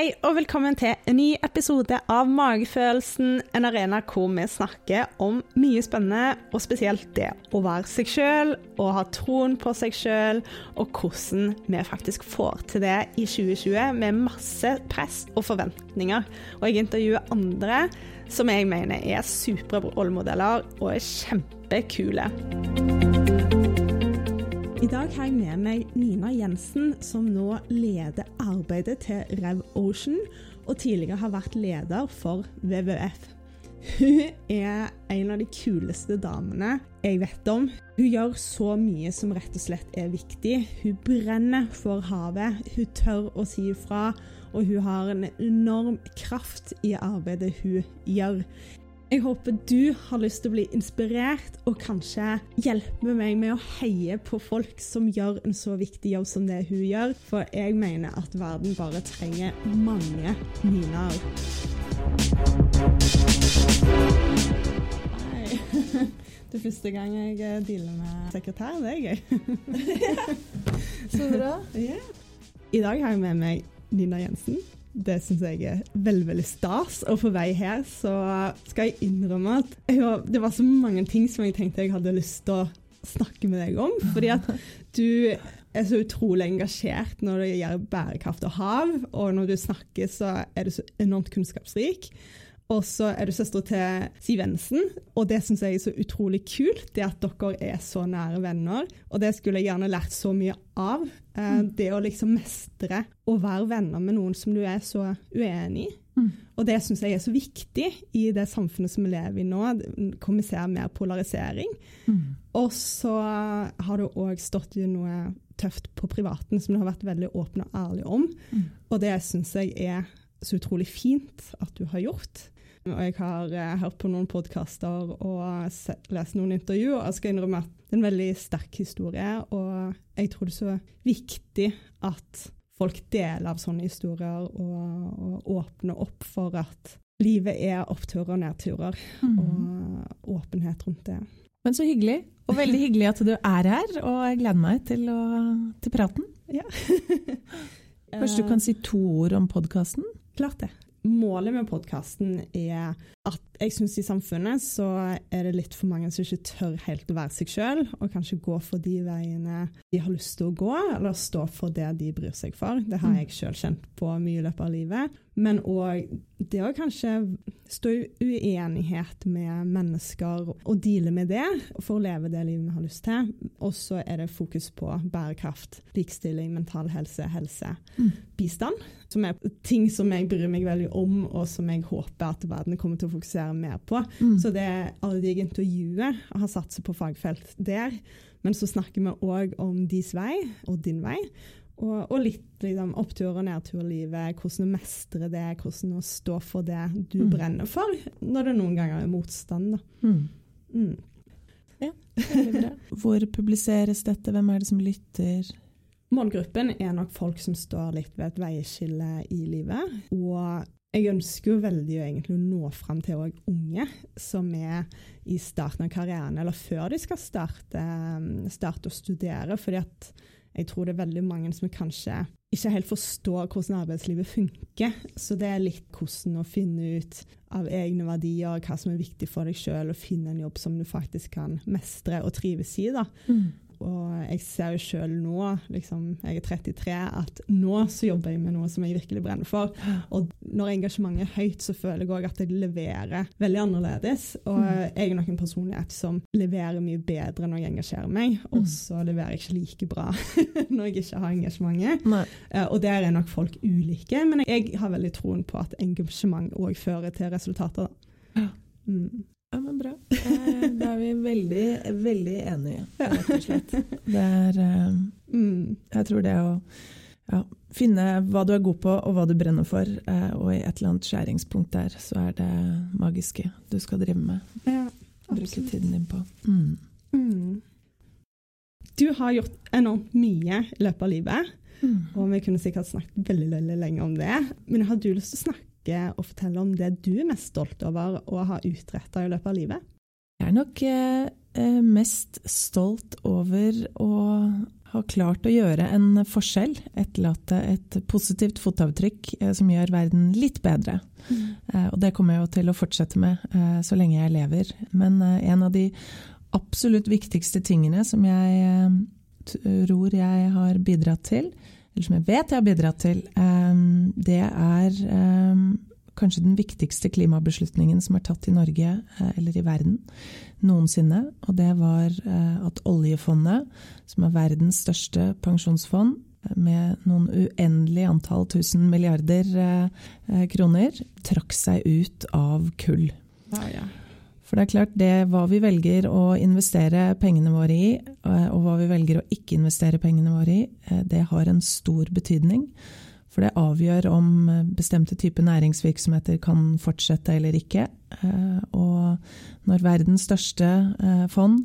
Hei og velkommen til en ny episode av Magefølelsen, en arena hvor vi snakker om mye spennende, og spesielt det å være seg sjøl og ha troen på seg sjøl, og hvordan vi faktisk får til det i 2020 med masse press og forventninger. Og jeg intervjuer andre som jeg mener er supre rollemodeller og er kjempekule. I dag har jeg med meg Nina Jensen, som nå leder arbeidet til Rev Ocean, og tidligere har vært leder for WWF. Hun er en av de kuleste damene jeg vet om. Hun gjør så mye som rett og slett er viktig. Hun brenner for havet, hun tør å si ifra, og hun har en enorm kraft i arbeidet hun gjør. Jeg håper du har lyst til å bli inspirert og kanskje hjelpe meg med å heie på folk som gjør en så viktig jobb som det hun gjør, for jeg mener at verden bare trenger mange Ninaer. Hei. Det er første gang jeg eh, dealer med sekretær. Det er gøy. Så bra. Yeah. I dag har jeg med meg Nina Jensen. Det syns jeg er veldig veldig stas. Og på vei her så skal jeg innrømme at jeg, det var så mange ting som jeg tenkte jeg hadde lyst til å snakke med deg om. Fordi at du er så utrolig engasjert når det gjelder bærekraft og hav. Og når du snakker, så er du så enormt kunnskapsrik. Og så er du søster til Siv Jensen, og det syns jeg er så utrolig kult. Det at dere er så nære venner. Og det skulle jeg gjerne lært så mye av. Eh, mm. Det å liksom mestre å være venner med noen som du er så uenig i. Mm. Og det syns jeg er så viktig i det samfunnet som vi lever i nå, hvor vi ser mer polarisering. Mm. Og så har du òg stått i noe tøft på privaten som du har vært veldig åpen og ærlig om. Mm. Og det syns jeg er så utrolig fint at du har gjort. Og jeg har eh, hørt på noen podkaster og lest noen intervjuer. og Jeg skal innrømme at det er en veldig sterk historie, og jeg tror det er så viktig at folk deler av sånne historier og, og åpner opp for at livet er oppturer og nedturer, mm. og åpenhet rundt det. Men så hyggelig, og veldig hyggelig at du er her, og jeg gleder meg til, å, til praten. Ja. Kanskje du kan si to ord om podkasten? Klart det målet med podkasten er at jeg syns i samfunnet så er det litt for mange som ikke tør helt å være seg sjøl, og kanskje gå for de veiene de har lyst til å gå, eller stå for det de bryr seg for. Det har mm. jeg sjøl kjent på mye i løpet av livet. Men òg det å kanskje stå i uenighet med mennesker og deale med det for å leve det livet vi har lyst til. Og så er det fokus på bærekraft, likestilling, mental helse, helse, mm. bistand. Som er ting som jeg bryr meg veldig om, og som jeg håper at verden kommer til å fokusere mer på. Mm. Så det alle de jeg intervjuer, har satset på fagfelt der. Men så snakker vi òg om deres vei og din vei. Og, og litt liksom, opptur- og nedturlivet, hvordan å mestre det, hvordan å stå for det du mm. brenner for, når det noen ganger er motstand. Mm. Mm. Ja. Hvor publiseres dette, hvem er det som lytter? Målgruppen er nok folk som står litt ved et veiskille i livet. Og jeg ønsker jo veldig å nå fram til unge som er i starten av karrieren, eller før de skal starte, starte å studere. fordi jeg tror det er veldig mange som kanskje ikke helt forstår hvordan arbeidslivet funker. Så det er litt hvordan å finne ut av egne verdier, hva som er viktig for deg sjøl, og finne en jobb som du faktisk kan mestre og trives i. da. Mm. Og jeg ser jo sjøl nå, liksom, jeg er 33, at nå så jobber jeg med noe som jeg virkelig brenner for. Og når engasjementet er høyt, så føler jeg òg at jeg leverer veldig annerledes. Og mm. jeg er nok en personlighet som leverer mye bedre når jeg engasjerer meg, og mm. så leverer jeg ikke like bra når jeg ikke har engasjementet. Nei. og der er nok folk ulike, men jeg har veldig troen på at engasjement òg fører til resultater. Ja. Mm. Ja, men bra. Eh, da er vi veldig, veldig enige, rett og slett. Det er eh, mm, Jeg tror det å ja, finne hva du er god på og hva du brenner for, eh, og i et eller annet skjæringspunkt der, så er det magiske du skal drive med. Ja, Bruke tiden din på. Mm. Mm. Du har gjort enormt mye i løpet av livet, mm. og vi kunne sikkert snakket veldig, veldig lenge om det. Men har du lyst til å snakke snakke og fortelle om det du er mest stolt over å ha utretta i løpet av livet? Jeg er nok eh, eh, mest stolt over å ha klart å gjøre en forskjell, etterlate et positivt fotavtrykk eh, som gjør verden litt bedre. Mm. Eh, og det kommer jeg jo til å fortsette med så lenge jeg lever. Men en av de absolutt viktigste tingene som jeg tror jeg har bidratt til, eller som jeg vet jeg har bidratt til, det er kanskje den viktigste klimabeslutningen som er tatt i Norge eh, eller i verden noensinne. Og det var eh, at oljefondet, som er verdens største pensjonsfond, eh, med noen uendelig antall tusen milliarder kroner, trakk seg ut av kull. Ja, ja. For det er klart, det hva vi velger å investere pengene våre i, og hva vi velger å ikke investere pengene våre i, det har en stor betydning. For det avgjør om eh, bestemte typer næringsvirksomheter kan fortsette eller ikke. Eh, og når verdens største eh, fond,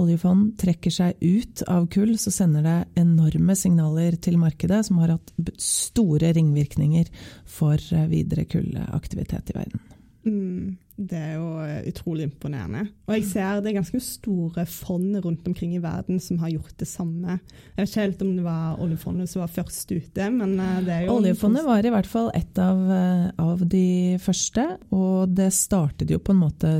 oljefond, trekker seg ut av kull, så sender det enorme signaler til markedet som har hatt store ringvirkninger for videre kullaktivitet i verden. Mm. Det er jo eh, utrolig imponerende. Og jeg ser det er ganske store fond rundt omkring i verden som har gjort det samme. Jeg vet ikke helt om det var oljefondet som var først ute, men eh, det er jo Oljefondet var i hvert fall et av, eh, av, de første, og det startet jo på en måte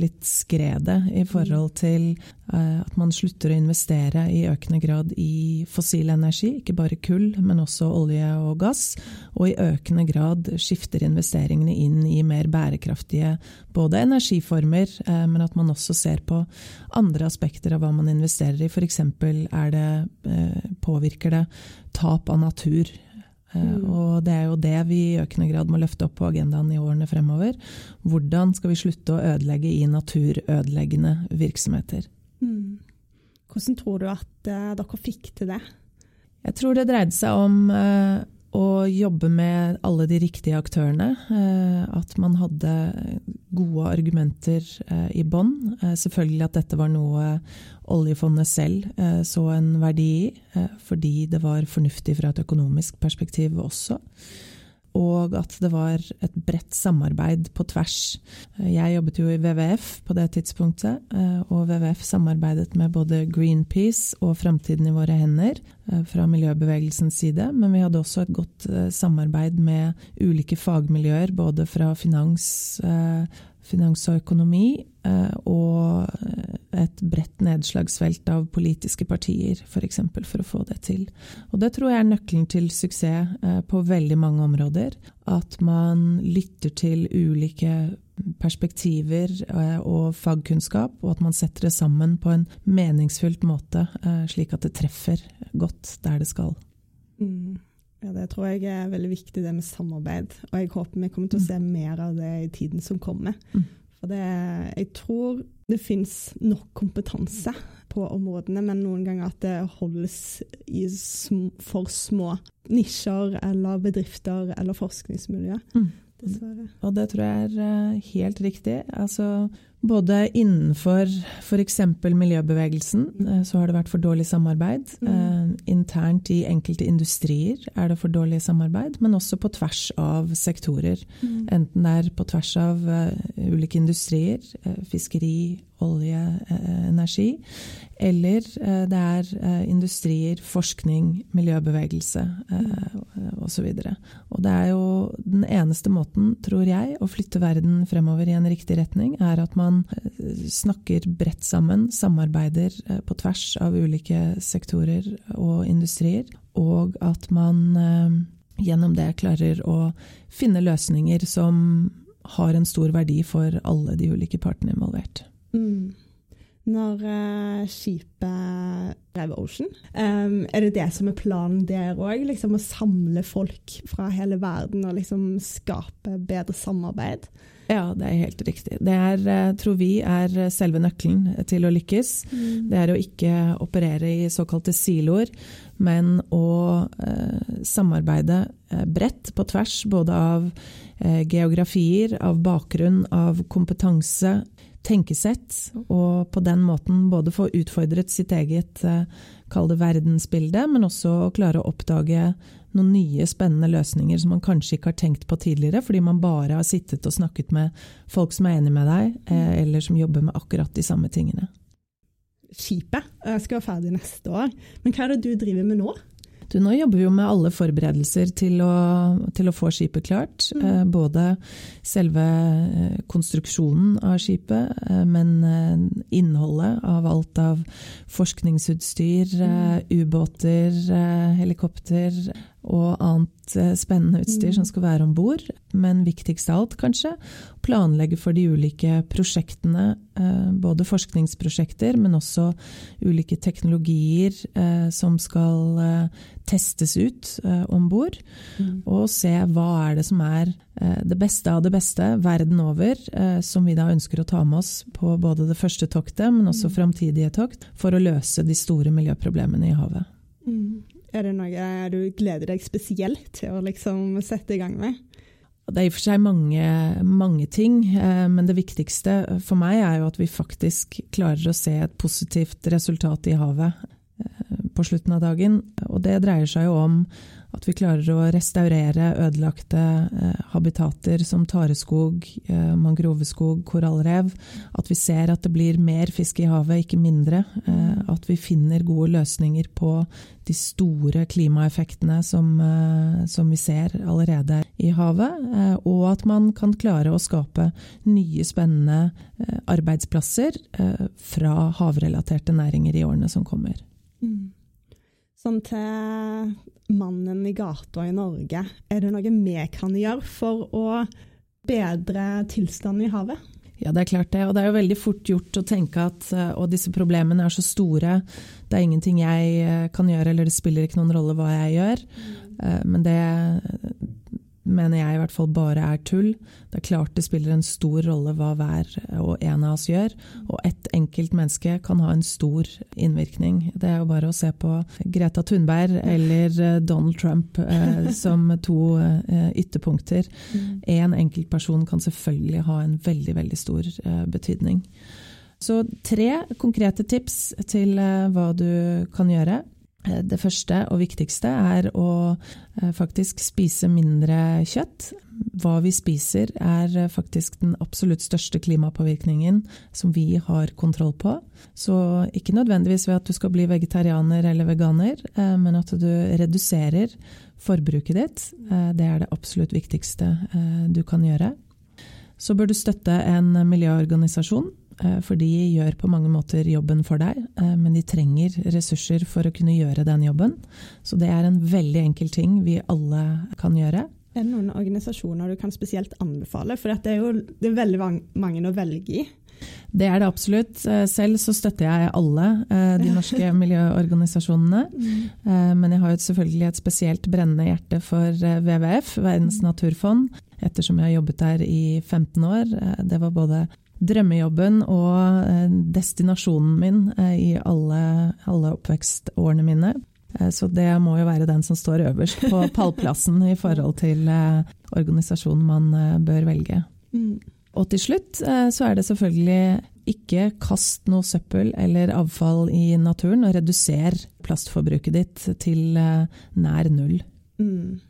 litt skredet i forhold til at man slutter å investere i økende grad i fossil energi, ikke bare kull, men også olje og gass, og i økende grad skifter investeringene inn i mer bærekraftige både energiformer, eh, men at man også ser på andre aspekter av hva man investerer i. F.eks. er det eh, påvirker det tap av natur. Eh, mm. Og det er jo det vi i økende grad må løfte opp på agendaen i årene fremover. Hvordan skal vi slutte å ødelegge i naturødeleggende virksomheter? Mm. Hvordan tror du at dere fikk til det? Jeg tror det dreide seg om å jobbe med alle de riktige aktørene. Eh, at man hadde gode argumenter eh, i bånn. Eh, selvfølgelig at dette var noe oljefondet selv så en verdi i, fordi det var fornuftig fra et økonomisk perspektiv også og at det var et bredt samarbeid på tvers. Jeg jobbet jo i WWF på det tidspunktet, eh, og WWF samarbeidet med både Greenpeace og Framtiden i våre hender eh, fra miljøbevegelsens side, men vi hadde også et godt eh, samarbeid med ulike fagmiljøer, både fra finans, finans og økonomi, og et bredt nedslagsfelt av politiske partier, f.eks., for, eksempel, for å få det til. Og det tror jeg er nøkkelen til suksess eh, på veldig mange områder. At man lytter til ulike perspektiver eh, og fagkunnskap, og at man setter det sammen på en meningsfylt måte, eh, slik at det treffer godt der det skal. Mm. Ja, Det tror jeg er veldig viktig, det med samarbeid. Og jeg håper vi kommer til å mm. se mer av det i tiden som kommer. Mm. For det, jeg tror det fins nok kompetanse på områdene, men noen ganger at det holdes i sm for små nisjer eller bedrifter eller forskningsmiljø. Mm. Dessverre. Og det tror jeg er eh, helt riktig. Altså, både innenfor f.eks. miljøbevegelsen eh, så har det vært for dårlig samarbeid. Mm. Eh, internt i enkelte industrier er det for dårlig samarbeid, men også på tvers av sektorer. Mm. Enten det er på tvers av ulike industrier, fiskeri, olje, energi, eller det er industrier, forskning, miljøbevegelse mm. osv. Og, og det er jo den eneste måten, tror jeg, å flytte verden fremover i en riktig retning, er at man eh, snakker bredt sammen, samarbeider eh, på tvers av ulike sektorer og industrier, og at man eh, gjennom det klarer å finne løsninger som har en stor verdi for alle de ulike partene involvert. Mm når uh, skipet drev Ocean. Um, er det det som er planen der òg? Liksom å samle folk fra hele verden og liksom skape bedre samarbeid? Ja, det er helt riktig. Det er, uh, tror vi er selve nøkkelen til å lykkes. Mm. Det er å ikke operere i såkalte siloer, men å eh, samarbeide bredt på tvers både av geografier, av bakgrunn, av kompetanse, tenkesett, og på den måten både få utfordret sitt eget eh, kall det verdensbilde, men også å klare å oppdage noen nye, spennende løsninger som man kanskje ikke har tenkt på tidligere, fordi man bare har sittet og snakket med folk som er enig med deg, eh, eller som jobber med akkurat de samme tingene. skipet. Jeg skal være ferdig neste år. Men hva er det du driver med nå? Du, nå jobber vi jo med alle forberedelser til å, til å få skipet klart. Mm. Eh, både selve eh, konstruksjonen av skipet, men innholdet av alt av forskningsutstyr, mm. ubåter, helikopter og annet eh, spennende utstyr mm. som skal være om bord. Men viktigst av alt, kanskje, planlegge for de ulike prosjektene. Eh, både forskningsprosjekter, men også ulike teknologier eh, som skal testes ut om bord. Mm. Og se hva er det som er det beste av det beste verden over, som vi da ønsker å ta med oss på både det første toktet, men også mm. framtidige tokt, for å løse de store miljøproblemene i havet. Mm. Er det noe du gleder deg spesielt til å liksom sette i gang med? Det er i og for seg mange, mange, ting, eh, men det viktigste for meg er jo at vi faktisk klarer å se et positivt resultat i havet eh, på slutten av dagen. Og det dreier seg jo om at vi klarer å restaurere ødelagte eh, habitater som tareskog, eh, mangroveskog, korallrev. At vi ser at det blir mer fisk i havet, ikke mindre. Eh, at vi finner gode løsninger på de store klimaeffektene som, eh, som vi ser allerede i havet. Eh, og at man kan klare å skape nye, spennende eh, arbeidsplasser fra havrelaterte næringer i årene som kommer. Mm. Sånn til mannen i gata i Norge, er det noe vi kan gjøre for å bedre tilstanden i havet? Ja, det er klart det. Og det er jo veldig fort gjort å tenke at og disse problemene er så store, det er ingenting jeg eh, kan gjøre, eller det spiller ikke noen rolle hva jeg gjør. Mm. Men det, mener jeg i hvert fall bare er tull. Det er klart det spiller en stor rolle hva hver og en av oss gjør, og ett enkelt menneske kan ha en stor innvirkning. Det er jo bare å se på Greta Thunberg eller eh, Donald Trump eh, som to eh, ytterpunkter. Én enkelt enkeltperson kan selvfølgelig ha en veldig, veldig stor eh, betydning. Så tre konkrete tips til eh, hva du kan gjøre. Eh, det første og viktigste er å eh, faktisk spise mindre kjøtt. Hva vi spiser er eh, faktisk den absolutt største klimapåvirkningen som vi har kontroll på. Så ikke nødvendigvis ved at du skal bli vegetarianer eller veganer, men at du reduserer forbruket ditt. Det er det absolutt viktigste du kan gjøre. Så bør du støtte en miljøorganisasjon for de gjør på mange måter jobben for deg, eh, men de trenger ressurser for å kunne gjøre den jobben. Så det er en veldig enkel ting vi alle kan gjøre. Er det noen organisasjoner du kan spesielt anbefale? For det er jo det er veldig mange å velge i. Det er det absolutt. Eh, selv så støtter jeg alle de norske miljøorganisasjonene. Mm. Men jeg har jo selvfølgelig et spesielt brennende hjerte for WWF, Verdens naturfond, ettersom jeg har jobbet der i 15 år. Det var både drømmejobben og eh, destinasjonen min eh, i alle, alle oppvekstårene mine. Eh, så det må jo være den som står øverst på pallplassen i forhold til organisasjonen man bør velge. Mm. Og til slutt så er det selvfølgelig ikke kast noe søppel eller avfall i naturen, og reduser plastforbruket ditt til nær null. Mm.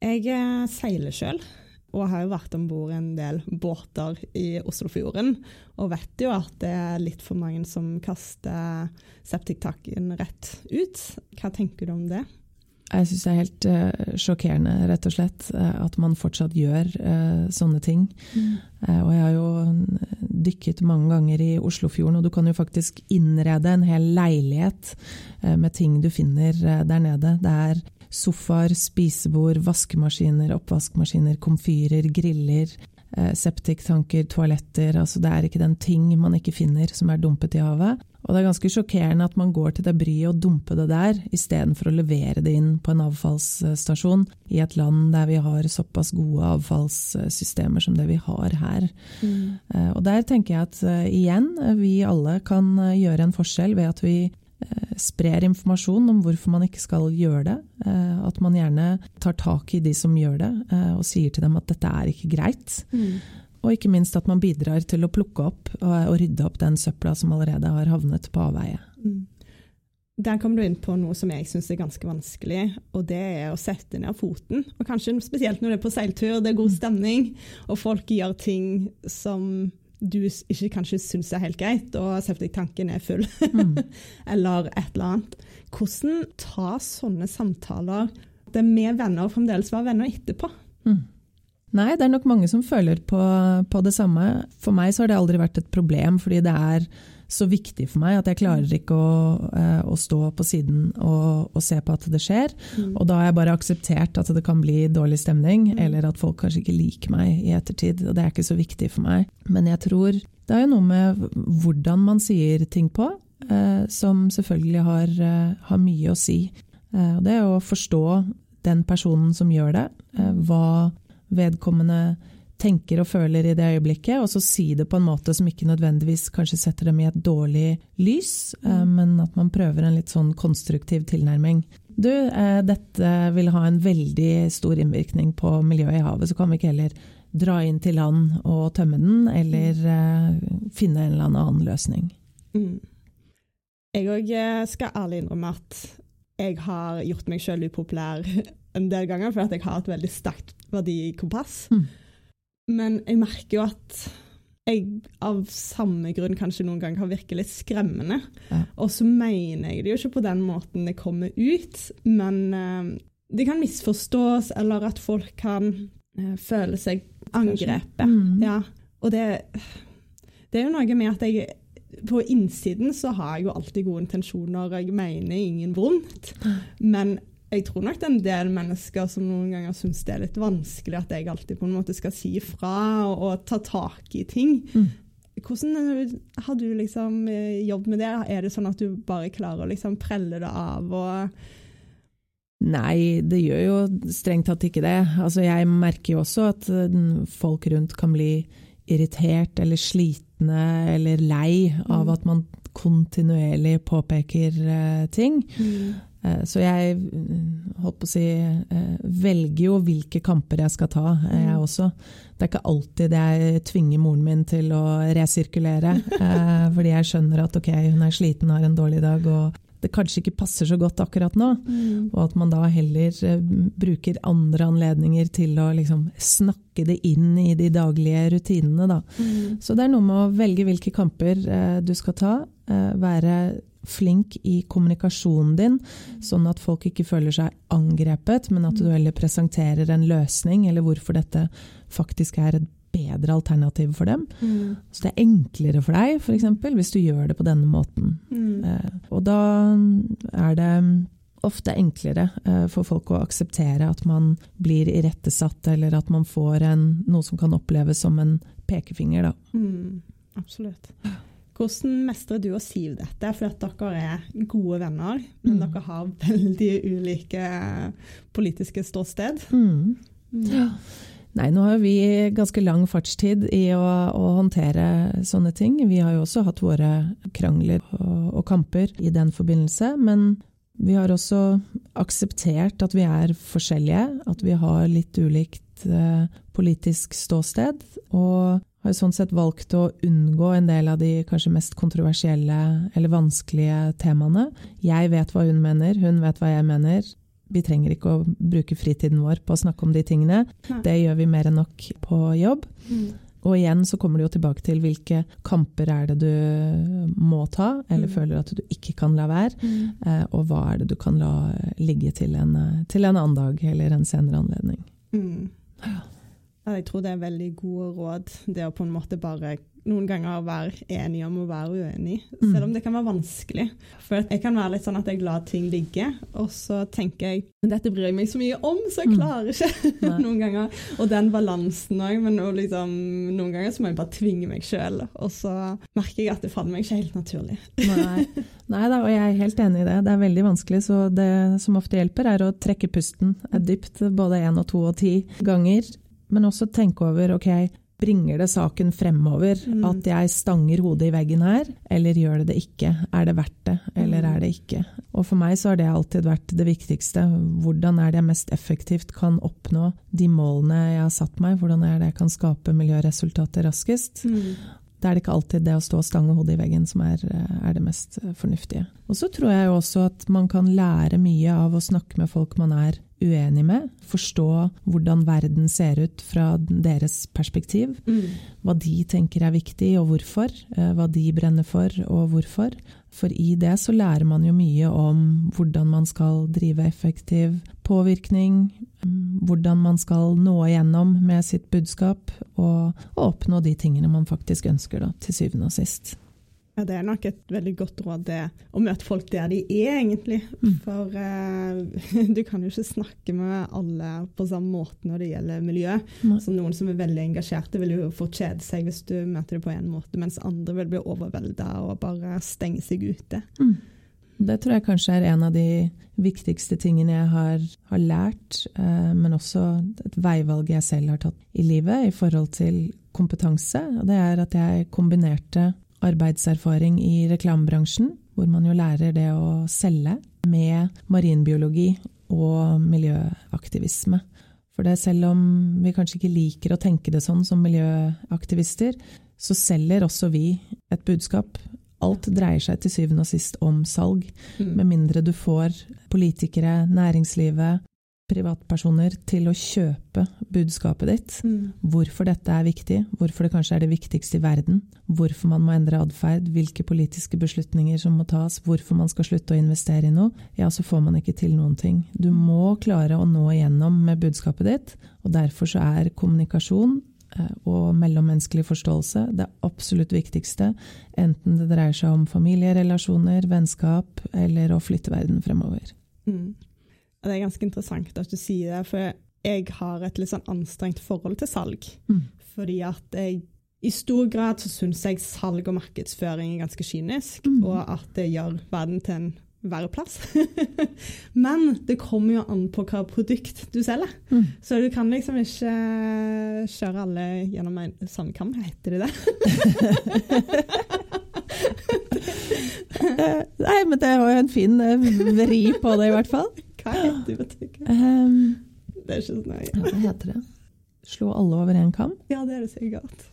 Jeg seiler sjøl og har jo vært om bord i en del båter i Oslofjorden. Og vet jo at det er litt for mange som kaster septiktanken rett ut. Hva tenker du om det? Jeg syns det er helt uh, sjokkerende, rett og slett, uh, at man fortsatt gjør uh, sånne ting. Mm. og jeg har jo dykket mange ganger i Oslofjorden, og du kan jo faktisk innrede en hel leilighet med ting du finner der nede. Det er sofaer, spisebord, vaskemaskiner, oppvaskmaskiner, komfyrer, griller, eh, septiktanker, toaletter. Altså det er ikke den ting man ikke finner som er dumpet i havet. Og det er ganske sjokkerende at man går til det bryet å dumpe det der, istedenfor å levere det inn på en avfallsstasjon i et land der vi har såpass gode avfallssystemer som det vi har her. Mm. Eh, og der tenker jeg at uh, igjen, vi alle kan gjøre en forskjell ved at vi Eh, sprer informasjon om hvorfor man ikke skal gjøre det. Eh, at man gjerne tar tak i de som gjør det, eh, og sier til dem at dette er ikke greit. Mm. Og ikke minst at man bidrar til å plukke opp og rydde opp den søpla som allerede har havnet på avveie. Mm. Der kommer du inn på noe som jeg syns er ganske vanskelig, og det er å sette ned foten. Og kanskje spesielt når det er på seiltur, det er god mm. stemning, og folk gjør ting som du ikke kanskje syns er helt greit, og septiktanken er full, mm. eller et eller annet. Hvordan ta sånne samtaler det med venner og fremdeles være venner etterpå? Mm. Nei, det er nok mange som føler på, på, det samme. For meg så har det aldri vært et problem, fordi det er så viktig for meg at jeg klarer ikke å, eh, å stå på siden og, og, se på at det skjer. Mm. Og da har jeg bare akseptert at det kan bli dårlig stemning, mm. eller at folk kanskje ikke liker meg i ettertid. Og det er ikke så viktig for meg. Men jeg tror det er jo noe med hvordan man sier ting på, eh, som selvfølgelig har, eh, har, mye å si. Eh, det er å forstå den personen som gjør det, eh, hva vedkommende tenker og føler i det øyeblikket, og så si det på en måte som ikke nødvendigvis kanskje setter dem i et dårlig lys, eh, mm. men at man prøver en litt sånn konstruktiv tilnærming. Du, dette vil ha en veldig stor innvirkning på miljøet i havet, så kan vi ikke heller dra inn til land og tømme den, eller finne en eller annen løsning. Mm. Jeg òg skal ærlig innrømme at jeg har gjort meg sjøl upopulær en del ganger, for at jeg har et veldig sterkt verdikompass. Mm. Men jeg merker jo at jeg av samme grunn kanskje noen ganger har virket litt skremmende. Ja. Og så mener jeg det jo ikke på den måten det kommer ut, men uh, det kan misforstås, eller at folk kan uh, føle seg angrepet. Mm. Ja. Og det, det er jo noe med at jeg på innsiden så har jeg jo alltid gode intensjoner, og jeg mener ingen vondt. Men jeg tror nok det er en del mennesker som noen ganger syns det er litt vanskelig at jeg alltid på en måte skal si ifra og, og, ta tak i ting. Mm. Hvordan har du liksom eh, jobbet med det? Er det sånn at du bare klarer å liksom prelle det av og Nei, det gjør jo strengt tatt ikke det. Altså, jeg merker jo også at eh, folk rundt kan bli irritert eller slitne eller lei av mm. at man kontinuerlig påpeker uh, ting. Mm. Uh, så jeg mm, holdt på å si uh, velger jo hvilke kamper jeg skal ta, jeg mm. også. Det er ikke alltid jeg tvinger moren min til å resirkulere, fordi jeg skjønner at ok, hun er sliten, har en dårlig dag og det kanskje ikke passer så godt akkurat nå. Mm. Og at man da heller bruker andre anledninger til å liksom, snakke det inn i de daglige rutinene. Da. Mm. Så det er noe med å velge hvilke kamper du skal ta. Være flink i kommunikasjonen din, sånn at folk ikke føler seg angrepet, men at du mm. heller presenterer en løsning, eller hvorfor dette faktisk er et bedre alternativ for dem. Mm. Så det er enklere for deg, f.eks., hvis du gjør det på denne måten. Mm. Eh, og da er det ofte enklere eh, for folk å akseptere at man blir irettesatt, eller at man får en, noe som kan oppleves som en pekefinger. Mm, absolutt. Hvordan mestrer du og Siv dette? For at dere er gode venner, men mm. dere har veldig ulike politiske ståsted. Mm. mm. Ja. Nei, nå har vi ganske lang fartstid i å, å, håndtere sånne ting. Vi har jo også hatt våre krangler og, og, kamper i den forbindelse. Men vi har også akseptert at vi er forskjellige, at vi har litt ulikt eh, politisk ståsted. Og har sånn sett valgt å unngå en del av de kanskje mest kontroversielle eller vanskelige temaene. Jeg vet hva hun mener, hun vet hva jeg mener vi trenger ikke å bruke fritiden vår på å snakke om de tingene. Nei. Det gjør vi mer enn nok på jobb. Mm. Og igjen så kommer det jo tilbake til hvilke kamper er det du må ta, eller mm. føler at du ikke kan la være, mm. eh, og hva er det du kan la ligge til en, til en annen dag eller en senere anledning. Mm. Ja. Jeg tror det er veldig gode råd, det å på en måte bare noen ganger være enig om å være uenig, mm. selv om det kan være vanskelig. For jeg kan være litt sånn at jeg lar ting ligge, og så tenker jeg men dette bryr jeg meg så mye om, så jeg mm. klarer ikke noen ganger. Og den balansen òg, men liksom, noen ganger så må jeg bare tvinge meg sjøl, og så merker jeg at det faller meg ikke helt naturlig. Nei. Nei da, og jeg er helt enig i det. Det er veldig vanskelig, så det som ofte hjelper, er å trekke pusten dypt, både én og to og ti ganger men også tenke over ok, Bringer det saken fremover mm. at jeg stanger hodet i veggen her, eller gjør det det ikke? Er det verdt det, eller er det ikke? Og for meg så har det alltid vært det viktigste. Hvordan er det jeg mest effektivt kan oppnå de målene jeg har satt meg? Hvordan er det jeg kan skape miljøresultater raskest? Mm. Da er det ikke alltid det å stå og stange hodet i veggen som er, er, det mest fornuftige. Og så tror jeg også at man kan lære mye av å snakke med folk man er uenig med. Forstå hvordan verden ser ut fra deres perspektiv. Mm. Hva de tenker er viktig, og hvorfor. Eh, hva de brenner for, og hvorfor. For i det så lærer man jo mye om hvordan man skal drive effektiv påvirkning, mm, hvordan man skal nå igjennom med sitt budskap, og, og oppnå de tingene man faktisk ønsker, da, til syvende og sist. Ja, det er nok et veldig godt råd, det å møte folk der de er, egentlig. Mm. For uh, du kan jo ikke snakke med alle på samme måte når det gjelder miljø. Mm. Så noen som er veldig engasjerte, vil jo fort kjede seg hvis du møter dem på en måte, mens andre vil bli overvelda og bare stenge seg ute. Mm. Det tror jeg kanskje er en av de viktigste tingene jeg har, har lært, uh, men også et veivalg jeg selv har tatt i livet i forhold til kompetanse. Det er at jeg kombinerte arbeidserfaring i reklamebransjen, hvor man jo lærer det å selge, med marinbiologi og miljøaktivisme. For det selv om vi kanskje ikke liker å tenke det sånn som miljøaktivister, så selger også vi et budskap. Alt dreier seg til syvende og sist om salg. Mm. Med mindre du får politikere, næringslivet, privatpersoner til å kjøpe budskapet ditt. Mm. Hvorfor dette er viktig, hvorfor det kanskje er det viktigste i verden, hvorfor man må endre atferd, hvilke politiske beslutninger som må tas, hvorfor man skal slutte å investere i noe, ja, så får man ikke til noen ting. Du må klare å nå igjennom med budskapet ditt, og derfor så er kommunikasjon eh, og mellommenneskelig forståelse det absolutt viktigste, enten det dreier seg om familierelasjoner, vennskap eller å flytte verden fremover. Mm. Det er ganske interessant at du sier det, for jeg har et litt sånn anstrengt forhold til salg. Mm. Fordi at jeg i stor grad så syns jeg salg og markedsføring er ganske kynisk, mm. og at det gjør verden til en verre plass. Men det kommer jo an på hva produkt du selger. Mm. Så du kan liksom ikke kjøre alle gjennom en sånn kam, heter det det? Nei, men det var jo en fin eh, vri på det, i hvert fall. Hva heter uttrykket? Um, det er ikke så nøye. Hva heter det? Slå alle over én kam? Ja, det er det sikkert.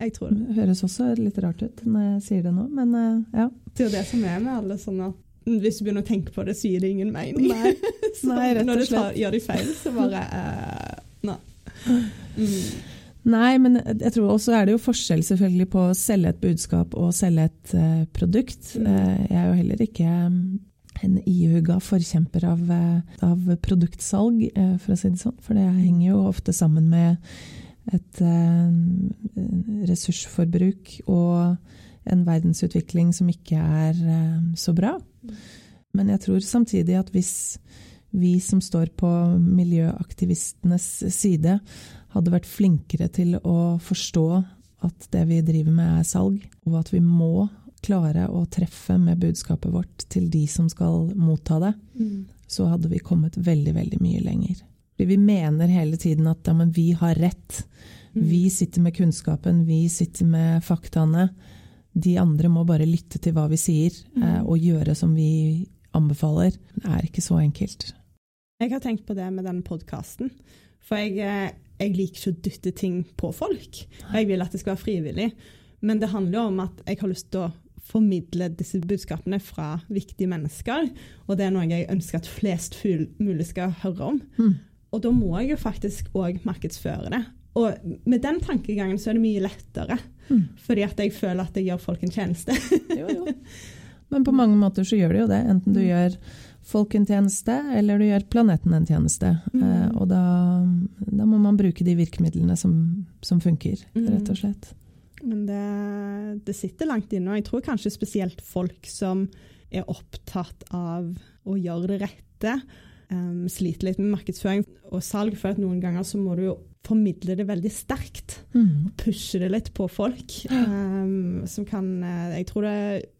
Jeg tror det. Høres også litt rart ut når jeg sier det nå, men uh, ja. Det er jo det som er med alle sånne hvis du begynner å tenke på det, så gir det ingen mening. Nei, Nei rett og slett. Når du gjør de feil, så bare uh, Nei. Mm. Nei, men jeg tror også er det jo forskjell selvfølgelig på å selge et budskap og selge et uh, produkt. Mm. Uh, jeg er jo heller ikke en ihuga forkjemper av, eh, av, produktsalg, eh, for å si det sånn. For det henger jo ofte sammen med et eh, ressursforbruk og en verdensutvikling som ikke er så bra. Men jeg tror samtidig at hvis vi som står på miljøaktivistenes side, hadde vært flinkere til å forstå at det vi driver med, er salg, og at vi må klare å treffe med budskapet vårt til de som skal motta det, mm. så hadde vi kommet veldig, veldig mye lenger. vi mener hele tiden at ja, vi har rett. Mm. Vi sitter med kunnskapen, vi sitter med faktaene. De andre må bare lytte til hva vi sier, mm. eh, og gjøre som vi anbefaler. Det er ikke så enkelt. Jeg har tenkt på det med denne podkasten. For jeg, eh, jeg liker ikke å dytte ting på folk. Jeg vil at det skal være frivillig. Men det handler jo om at jeg har lyst til å formidle disse budskapene fra viktige mennesker. Og det er noe jeg ønsker at flest mulig skal høre om. Mm. Og da må jeg jo faktisk òg markedsføre det. Og med den tankegangen så er det mye lettere. Mm. Fordi at jeg føler at jeg gjør folk en tjeneste. jo, jo. Men på mange måter så gjør det jo det. Enten du mm. gjør folk en tjeneste, eller du gjør planeten en tjeneste. Mm. Eh, og da, da, må man bruke de virkemidlene som, som funker, rett og slett. Men det, det, sitter langt inne. Og jeg tror kanskje spesielt folk som er opptatt av å gjøre det rette, um, sliter litt med markedsføring og salg. For at noen ganger så må du jo formidle det veldig sterkt. Mm. Og pushe det litt på folk. Um, som kan eh, Jeg tror det,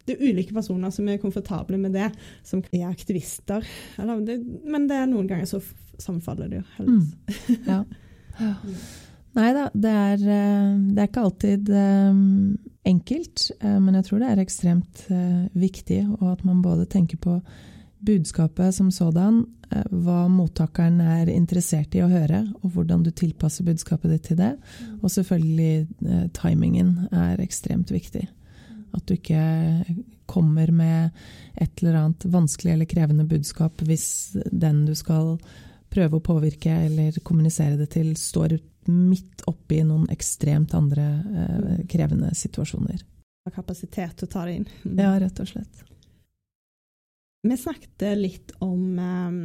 det, er ulike personer som er komfortable med det, som er aktivister. Eller, det, men det er noen ganger så sammenfaller det jo, heldigvis. Mm. Ja. ja. Nei da, det eh, det er, ikke alltid um, enkelt. Men jeg tror det er ekstremt uh, viktig, og at man både tenker på budskapet som sådan, uh, hva mottakeren er interessert i å høre, og hvordan du tilpasser budskapet ditt til det. Mm. Og selvfølgelig uh, timingen er ekstremt viktig. At du ikke kommer med et eller annet vanskelig eller krevende budskap hvis den du skal prøve å påvirke eller kommunisere det til, står midt oppi noen ekstremt andre eh, mm. krevende situasjoner. Kapasitet til å ta det inn. Mm. Ja, rett og slett. Vi snakket litt om, um,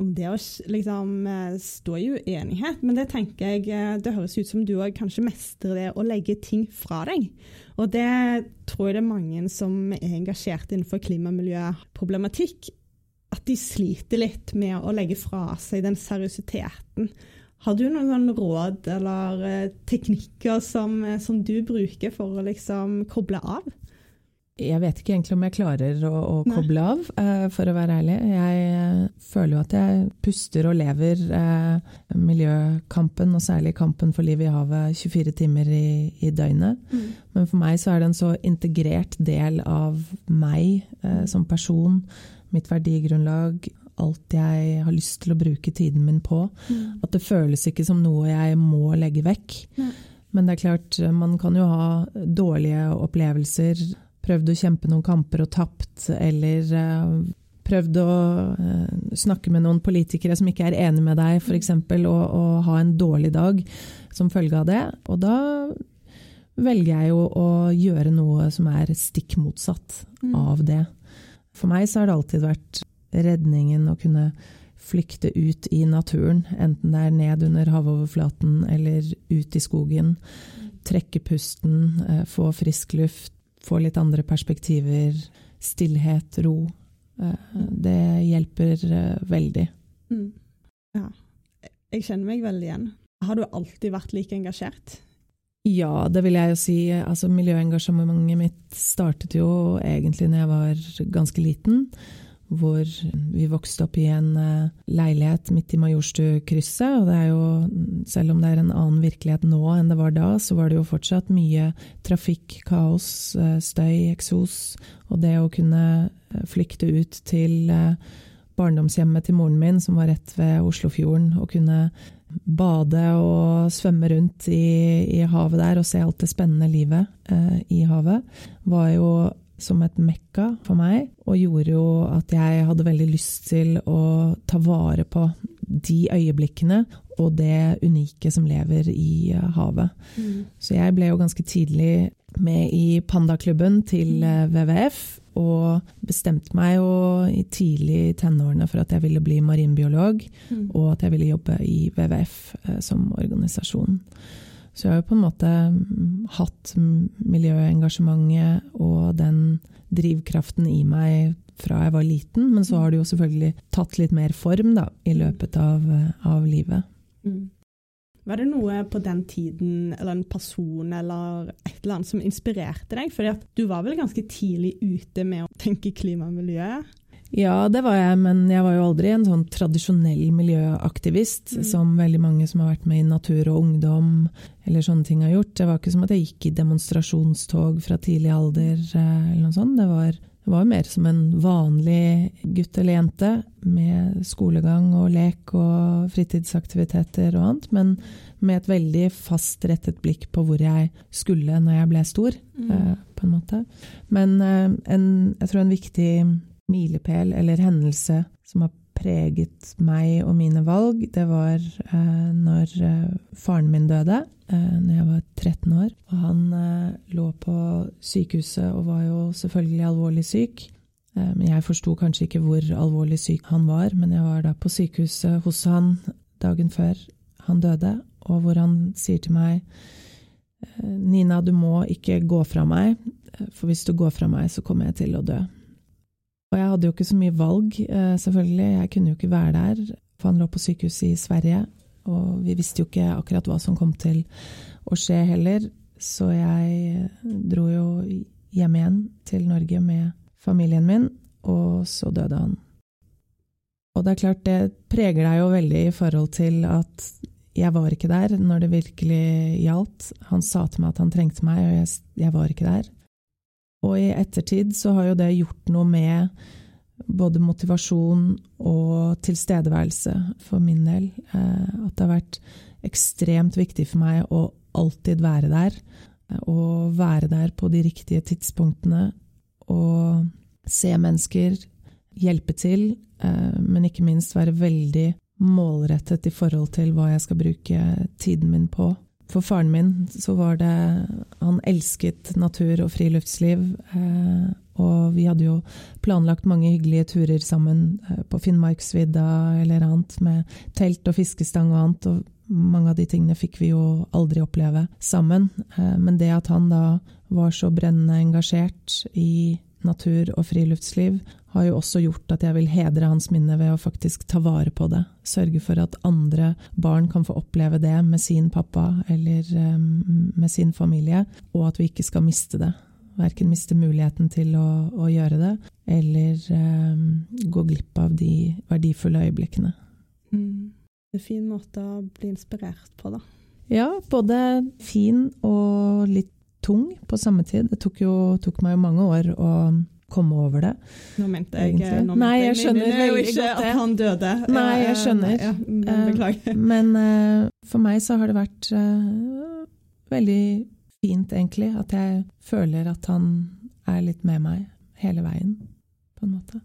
om det å liksom, eh, stå i uenighet, men det tenker jeg eh, det høres ut som du òg kanskje mestrer det å legge ting fra deg. Og det tror jeg det er mange som er engasjert innenfor klima- og miljøproblematikk, at de sliter litt med å legge fra seg den seriøsiteten har du noen råd eller eh, teknikker som, eh, som, du bruker for å liksom koble av? Jeg vet ikke egentlig om jeg klarer å, å koble av, uh, for å være ærlig. Jeg føler jo at jeg puster og lever miljøkampen, og særlig kampen for livet i havet, 24 timer i, i døgnet. Mm. Men for meg så er det en så integrert del av meg som person, mitt verdigrunnlag, alt jeg har lyst til å bruke tiden min på. Mm. At det føles ikke som noe jeg må legge vekk. Mm. Men det er klart, man kan jo ha dårlige opplevelser. Prøvd å kjempe noen kamper og tapt, eller uh, prøvd å uh, snakke med noen politikere som ikke er enig med deg, f.eks., og, og ha en dårlig dag som følge av det. Og da velger jeg jo å gjøre noe som er stikk motsatt mm. av det. For meg så har det alltid vært redningen å kunne flykte ut i naturen, enten det er ned under havoverflaten eller ut i skogen. Trekke pusten, eh, få frisk luft, få litt andre perspektiver. Stillhet, ro. Eh, det hjelper eh, veldig. Mm. Ja. Jeg kjenner meg veldig igjen. Har du alltid vært like engasjert? Ja, det vil jeg jo si. Altså, miljøengasjementet mitt startet jo egentlig da jeg var ganske liten hvor vi vokste opp i en eh, leilighet midt i Majorstukrysset. Og det er jo, selv om det er en annen virkelighet nå enn det var da, så var det jo fortsatt mye trafikk, kaos, eh, støy, eksos. Og det å kunne eh, flykte ut til barndomshjemmet til moren min, som var rett ved Oslofjorden, og kunne bade og svømme rundt i, i, havet der og se alt det spennende livet eh, i havet, var jo som et mekka for meg, og gjorde jo at jeg hadde veldig lyst til å ta vare på de øyeblikkene og det unike som lever i eh, havet. Mm. Så jeg ble jo ganske tidlig med i Pandaklubben til eh, WWF, og bestemte meg jo i tidlig tenårene for at jeg ville bli marinbiolog, mm. og at jeg ville jobbe i WWF eh, som organisasjon. Så jeg har jo på en måte mm, hatt miljøengasjementet og den drivkraften i meg fra jeg var liten, men så har det jo selvfølgelig tatt litt mer form da, i løpet av, av livet. Mm. Var det noe på den tiden, eller en person eller et eller annet som inspirerte deg? For du var vel ganske tidlig ute med å tenke klima og miljø? Ja, det var jeg, men jeg var jo aldri en sånn tradisjonell miljøaktivist, mm. som veldig mange som har vært med i Natur og Ungdom eller sånne ting har gjort. Det var ikke som at jeg gikk i demonstrasjonstog fra tidlig alder eh, eller noe sånt. Det var, det var mer som en vanlig gutt eller jente med skolegang og lek og fritidsaktiviteter og annet, men med et veldig fastrettet blikk på hvor jeg skulle når jeg ble stor, mm. Eh, på en måte. Men eh, en, jeg tror en viktig milepæl eller hendelse som har preget meg og mine valg, det var eh, når eh, faren min døde, eh, når jeg var 13 år. Og han eh, lå på sykehuset og var jo selvfølgelig alvorlig syk. Eh, jeg forsto kanskje ikke hvor alvorlig syk han var, men jeg var da på sykehuset hos han dagen før han døde, og hvor han sier til meg eh, Nina, du må ikke gå fra meg, for hvis du går fra meg, så kommer jeg til å dø. Og jeg hadde jo ikke så mye valg, eh, selvfølgelig. Jeg kunne jo ikke være der, for han lå på sykehus i Sverige. Og vi visste jo ikke akkurat hva som kom til å skje heller. Så jeg dro jo hjem igjen til Norge med familien min, og så døde han. Og det er klart, det preger deg jo veldig i forhold til at jeg var ikke der når det virkelig gjaldt. Han sa til meg at han trengte meg, og jeg, jeg var ikke der. Og i ettertid så har jo det gjort noe med både motivasjon og tilstedeværelse for min del. Eh, at det har vært ekstremt viktig for meg å alltid være der. Og være der på de riktige tidspunktene. Og se mennesker, hjelpe til, eh, men ikke minst være veldig målrettet i forhold til hva jeg skal bruke tiden min på. For faren min så var det Han elsket natur og friluftsliv. Eh, og vi hadde jo planlagt mange hyggelige turer sammen eh, på Finnmarksvidda eller annet, med telt og fiskestang og annet. og mange av de tingene fikk vi jo aldri oppleve sammen. Eh, men det at han da var så brennende engasjert i natur og friluftsliv, har jo også gjort at jeg vil hedre hans minne ved å faktisk ta vare på det. Sørge for at andre barn kan få oppleve det med sin pappa eller um, med sin familie, og at vi ikke skal miste det. Verken miste muligheten til å, å gjøre det, eller um, gå glipp av de verdifulle øyeblikkene. Mm. Det er en fin måte å bli inspirert på, da. Ja, både fin og litt tung på samme tid. Det tok, jo, tok meg jo mange år å komme over det. Nå mente jeg, nå Nei, jeg skjønner veldig godt ikke at han døde. Nei, jeg skjønner. Ja, men beklager. Men uh, for meg så har det vært uh, veldig fint, egentlig, at jeg føler at han er litt med meg hele veien, på en måte.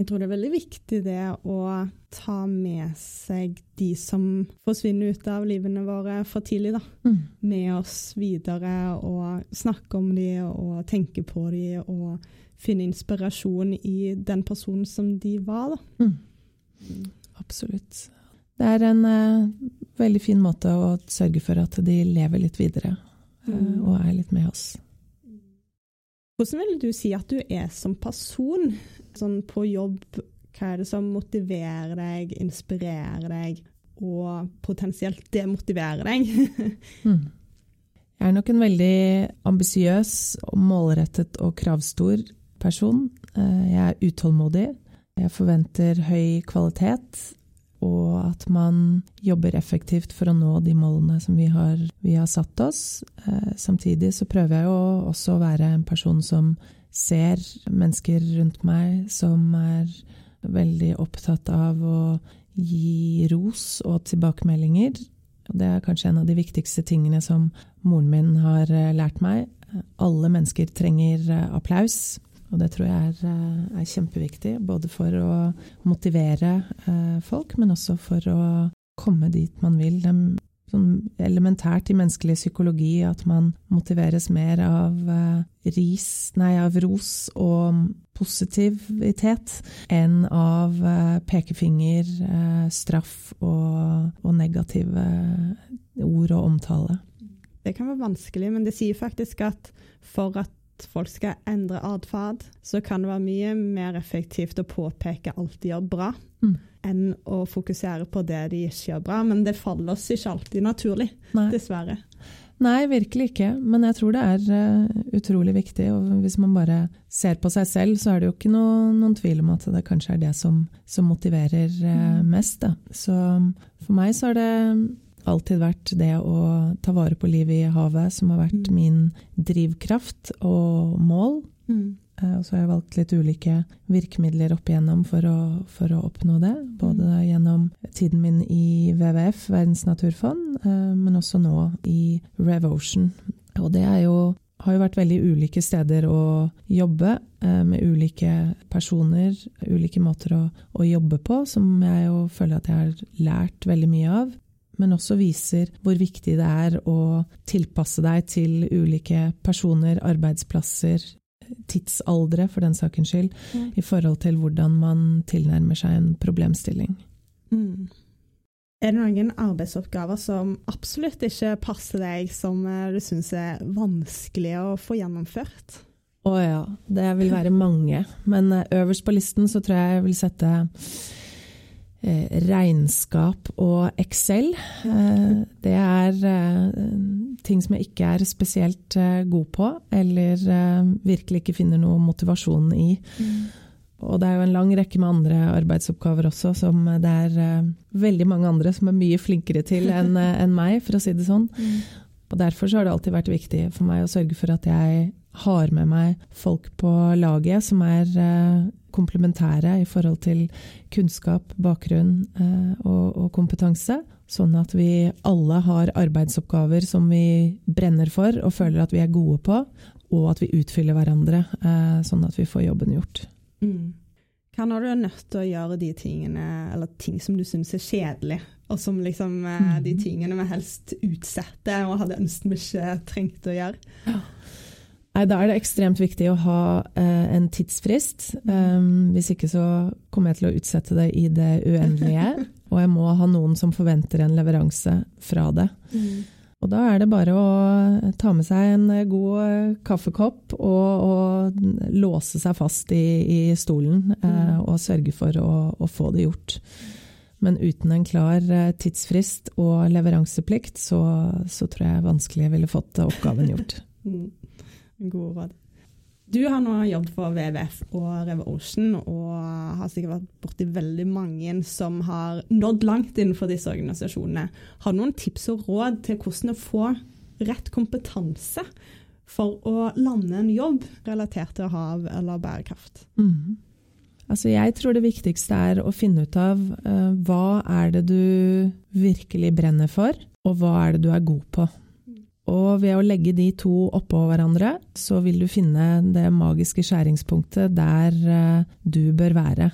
Jeg tror det er veldig viktig det å ta med seg de som forsvinner ut av livene våre for tidlig, da. Mm. Med oss videre og snakke om de og tenke på de og finne inspirasjon i den personen som de var, da. Mm. Absolutt. Det er en uh, veldig fin måte å sørge for at de lever litt videre uh, og er litt med oss. Hvordan vil du si at du er som person? Sånn på jobb, hva er det som motiverer deg, inspirerer deg, og potensielt demotiverer deg? mm. Jeg er nok en veldig ambisiøs, målrettet og kravstor person. Eh, jeg er utålmodig. Jeg forventer høy kvalitet, og at man jobber effektivt for å nå de målene som vi har, vi har satt oss. Eh, samtidig så prøver jeg jo også å være en person som ser mennesker rundt meg, som er veldig opptatt av å gi ros og tilbakemeldinger. Det er kanskje en av de viktigste tingene som moren min har eh, lært meg. Alle mennesker trenger applaus. Og det tror jeg er, eh, er, kjempeviktig, både for å motivere eh, folk, men også for å komme dit man vil. Sånn elementært i menneskelig psykologi at man motiveres mer av, eh, ris, nei, av ros og positivitet enn av pekefinger, straff og, og negative ord og omtale. Det kan være vanskelig, men det sier faktisk at for at folk skal endre atferd, så kan det være mye mer effektivt å påpeke alt de gjør bra, mm. enn å fokusere på det de ikke gjør bra. Men det faller oss ikke alltid naturlig, Nei. dessverre. Nei, virkelig ikke. Men jeg tror det er uh, utrolig viktig. Og hvis man bare ser på seg selv, så er det jo ikke noe, noen tvil om at det kanskje er det som, som motiverer uh, mest. Da. Så for meg så er det alltid vært det å ta vare på livet i havet som har vært mm. min drivkraft og mål. Mm. Eh, og så har jeg valgt litt ulike virkemidler opp igjennom for å, for å oppnå det. Både mm. gjennom tiden min i WWF, Verdens naturfond, eh, men også nå i RevOcean. Og det jo, har jo vært veldig ulike steder å jobbe, eh, med ulike personer, ulike måter å, å jobbe på, som jeg jo føler at jeg har lært veldig mye av men også viser hvor viktig det er å tilpasse deg til ulike personer, arbeidsplasser, tidsaldre, for den sakens skyld, mm. i forhold til hvordan man tilnærmer seg en problemstilling. Mm. Er det noen arbeidsoppgaver som absolutt ikke passer deg, som eh, du syns er vanskelig å få gjennomført? Å ja, det vil være mange. Men eh, øverst på listen så tror jeg jeg vil sette regnskap og Excel. Eh, det er eh, ting som jeg ikke er spesielt god på, eller virkelig ikke finner noe motivasjon i. Mm. Og det er jo en lang rekke med andre arbeidsoppgaver også, som det er veldig mange andre som er mye flinkere til enn en meg, for å si det sånn. Mm. Og Derfor så har det alltid vært viktig for meg å sørge for at jeg har med meg folk på laget som er komplementære i forhold til kunnskap, bakgrunn eh, og, og, kompetanse. Sånn at vi alle har arbeidsoppgaver som vi brenner for og føler at vi er gode på, og at vi utfyller hverandre, eh, sånn at vi får jobben gjort. Mm. Hva når du er nødt til å gjøre de tingene, eller ting som du syns er kjedelig, og som liksom mm. de tingene vi helst utsetter og hadde ønsket vi ikke trengte å gjøre? Ja. Nei, Da er det ekstremt viktig å ha eh, en tidsfrist. Um, hvis ikke så kommer jeg til å utsette det i det uendelige. og jeg må ha noen som forventer en leveranse fra det. Mm. Og da er det bare å ta med seg en god eh, kaffekopp og, og låse seg fast i, i stolen eh, mm. og sørge for å, å, få det gjort. Men uten en klar eh, tidsfrist og leveranseplikt, så, så tror jeg vanskelig ville fått oppgaven gjort. mm. God råd. Du har nå jobbet for WWF og Revolution, og har sikkert vært borti veldig mange som har nådd langt innenfor disse organisasjonene. Har du noen tips og råd til hvordan å få rett kompetanse for å lande en jobb relatert til hav eller bærekraft? Mm. Altså jeg tror det viktigste er å finne ut av uh, hva er det du virkelig brenner for, og hva er det du er god på. Og ved å legge de to oppå hverandre, så vil du finne det magiske skjæringspunktet der eh, du bør være.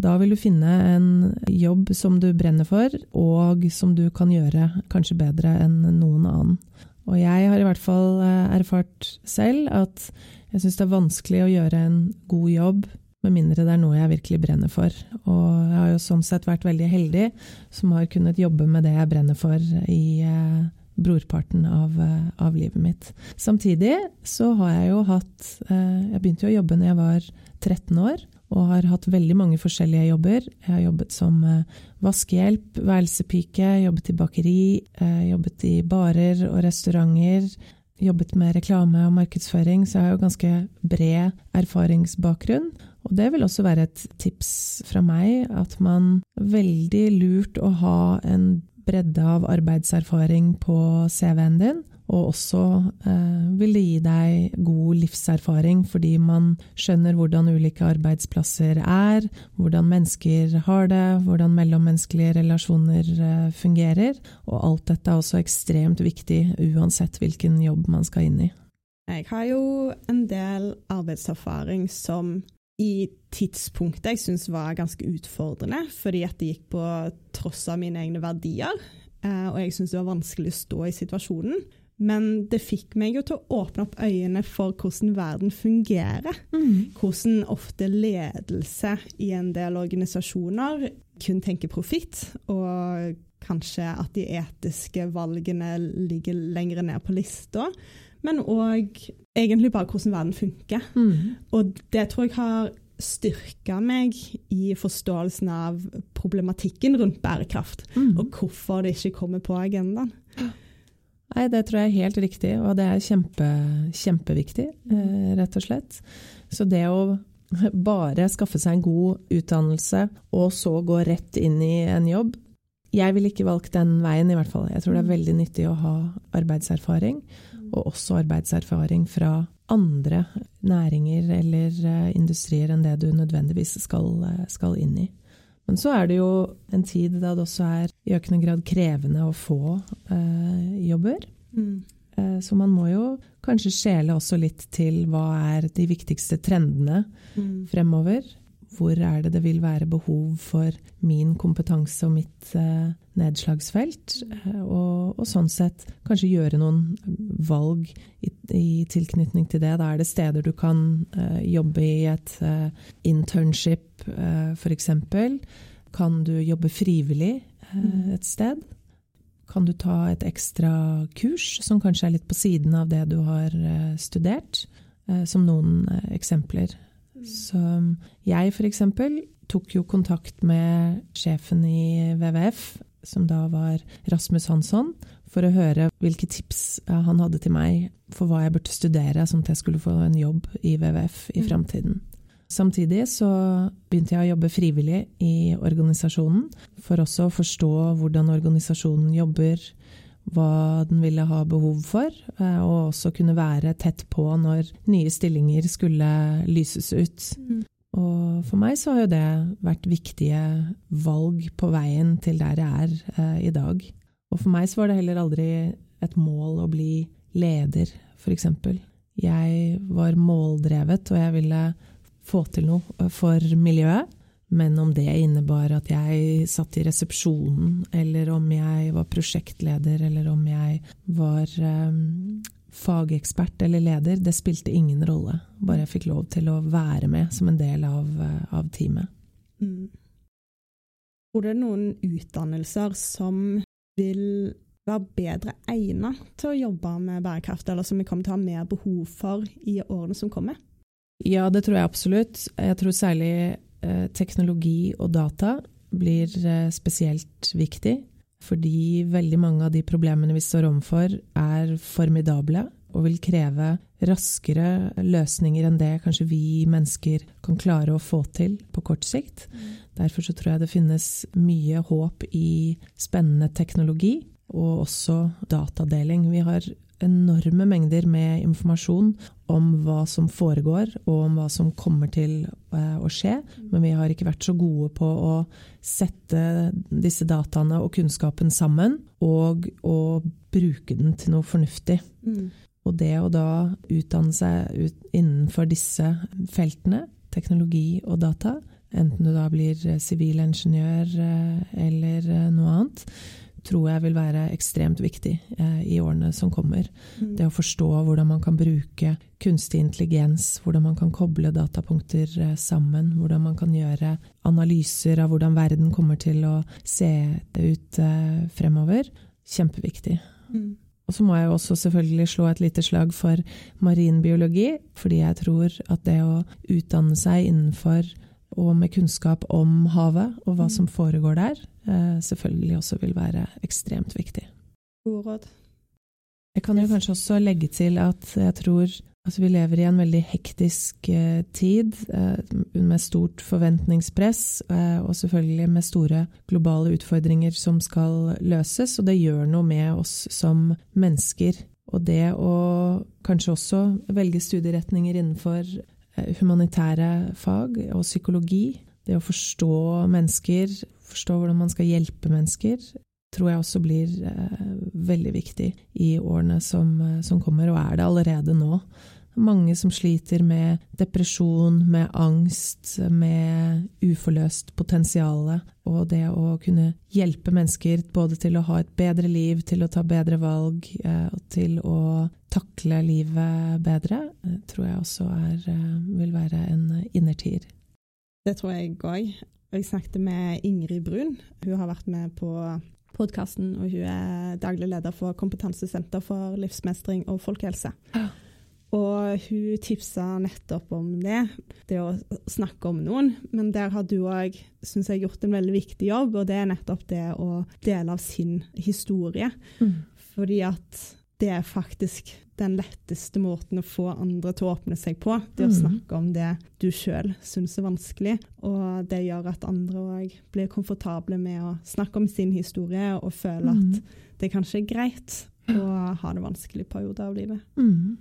Da vil du finne en jobb som du brenner for, og som du kan gjøre kanskje bedre enn noen annen. Og jeg har i hvert fall eh, erfart selv at jeg syns det er vanskelig å gjøre en god jobb med mindre det er noe jeg virkelig brenner for. Og jeg har jo sånn sett vært veldig heldig som har kunnet jobbe med det jeg brenner for i eh, brorparten av, eh, av, livet mitt. Samtidig så har jeg jo hatt eh, Jeg begynte jo å jobbe når jeg var 13 år, og har hatt veldig mange forskjellige jobber. Jeg har jobbet som eh, vaskehjelp, værelsepike, jobbet i bakeri, jobbet i barer og restauranter. Jobbet med reklame og markedsføring, så jeg har jo ganske bred erfaringsbakgrunn. Og det vil også være et tips fra meg, at man veldig lurt å ha en bredde av arbeidserfaring på CV-en din. Og også eh, vil det gi deg god livserfaring, fordi man skjønner hvordan ulike arbeidsplasser er, hvordan mennesker har det, hvordan mellommenneskelige relasjoner eh, fungerer. Og alt dette er også ekstremt viktig uansett hvilken jobb man skal inn i. Jeg har jo en del arbeidserfaring som i tidspunktet jeg syns var ganske utfordrende, fordi at det gikk på tross av mine egne verdier. Eh, og jeg syntes det var vanskelig å stå i situasjonen. Men det fikk meg jo til å åpne opp øynene for hvordan verden fungerer. Mm. Hvordan ofte ledelse i en del organisasjoner kun tenker profitt, og kanskje at de etiske valgene ligger lenger ned på lista men òg egentlig bare hvordan verden funker. Mm. Og det tror jeg har styrka meg i forståelsen av problematikken rundt bærekraft, mm. og hvorfor det ikke kommer på agendaen. Nei, det tror jeg er helt riktig, og det er kjempe, kjempeviktig, eh, rett og slett. Så det å bare skaffe seg en god utdannelse og så gå rett inn i en jobb, jeg ville ikke valgt den veien, i hvert fall. Jeg tror det er mm. veldig nyttig å ha arbeidserfaring, og også arbeidserfaring fra andre næringer eller eh, industrier enn det du nødvendigvis skal, eh, skal, inn i. Men så er det jo en tid da det også er i økende grad krevende å få eh, jobber. Mm. Eh, så man må jo kanskje skjele også litt til hva er de viktigste trendene mm. fremover hvor er det det vil være behov for min kompetanse og mitt eh, nedslagsfelt? Eh, og, og, sånn sett kanskje gjøre noen valg i, i, tilknytning til det. Da er det steder du kan eh, jobbe i et internship, uh, f.eks. Kan du jobbe frivillig eh, et sted? Kan du ta et ekstra kurs som kanskje er litt på siden av det du har studert? Som noen eksempler. Så jeg f.eks. tok jo kontakt med sjefen i WWF, som da var Rasmus Hansson, for å høre hvilke tips uh, han hadde til meg for hva jeg burde studere, sånn at jeg skulle få en jobb i WWF i mm. framtiden. Samtidig så begynte jeg å jobbe frivillig i organisasjonen, for også å forstå hvordan organisasjonen jobber, hva den ville ha behov for, eh, og også kunne være tett på når nye stillinger skulle lyses ut. Mm. Og for meg så har jo det vært viktige valg på veien til der jeg er eh, i dag. Og for meg så var det heller aldri et mål å bli leder, f.eks. Jeg var måldrevet, og jeg ville få til noe for miljøet. Men om det innebar at jeg satt i resepsjonen, eller om jeg var prosjektleder, eller om jeg var um, fagekspert eller leder, det spilte ingen rolle. Bare jeg fikk lov til å være med som en del av, uh, av teamet. Mm. Tror det er noen utdannelser som vil være bedre egnet til å jobbe med bærekraft, eller som vi kommer til å ha mer behov for i årene som kommer? Ja, det tror jeg absolutt. Jeg tror særlig eh, teknologi og data blir eh, spesielt viktig. Fordi veldig mange av de problemene vi står overfor, er formidable og vil kreve raskere løsninger enn det kanskje vi mennesker kan klare å få til på kort sikt. Mm. Derfor så tror jeg det finnes mye håp i spennende teknologi, og også datadeling. Vi har enorme mengder med informasjon om hva som foregår, og om hva som kommer til eh, å skje, men vi har ikke vært så gode på å sette disse dataene og kunnskapen sammen, og å bruke den til noe fornuftig. Mm. Og det å da utdanne seg ut innenfor disse feltene, teknologi og data, enten du da blir sivilingeniør eh, eller eh, noe annet, tror jeg vil være ekstremt viktig eh, i årene som kommer. Mm. Det å forstå hvordan man kan bruke kunstig intelligens, hvordan man kan koble datapunkter eh, sammen, hvordan man kan gjøre analyser av hvordan verden kommer til å se det ut eh, fremover. Kjempeviktig. Mm. Og så må jeg jo også selvfølgelig slå et lite slag for marinbiologi, fordi jeg tror at det å utdanne seg innenfor og med kunnskap om havet og hva mm. som foregår der, eh, selvfølgelig også vil være ekstremt viktig. God råd. Jeg kan jo kanskje også legge til at jeg tror at vi lever i en veldig hektisk eh, tid eh, med stort forventningspress, og selvfølgelig med store globale utfordringer som skal løses, og det gjør noe med oss som mennesker. Og det å kanskje også velge studieretninger innenfor humanitære fag og psykologi. Det å forstå mennesker, forstå hvordan man skal hjelpe mennesker, tror jeg også blir eh, veldig viktig i årene som, eh, som, kommer, og er det allerede nå. Mange som sliter med depresjon, med angst, med uforløst potensial. Og det å kunne hjelpe mennesker både til å ha et bedre liv, til å ta bedre valg, eh, og til å takle livet bedre, eh, tror jeg også er, eh, vil være en innertier. Det tror jeg òg. Jeg snakket med Ingrid Brun. Hun har vært med på podkasten, og hun er daglig leder for Kompetansesenter for livsmestring og folkehelse. Ja. Og hun tipsa nettopp om det, det å snakke om noen. Men der har du òg, syns jeg, gjort en veldig viktig jobb, og det er nettopp det å dele av sin historie. Mm. Fordi at det er faktisk den letteste måten å få andre til å åpne seg på. Det å mm. snakke om det du sjøl syns er vanskelig. Og det gjør at andre òg blir komfortable med å snakke om sin historie og føle at mm. det kanskje er greit å ha det vanskelig i perioder av livet. Mm.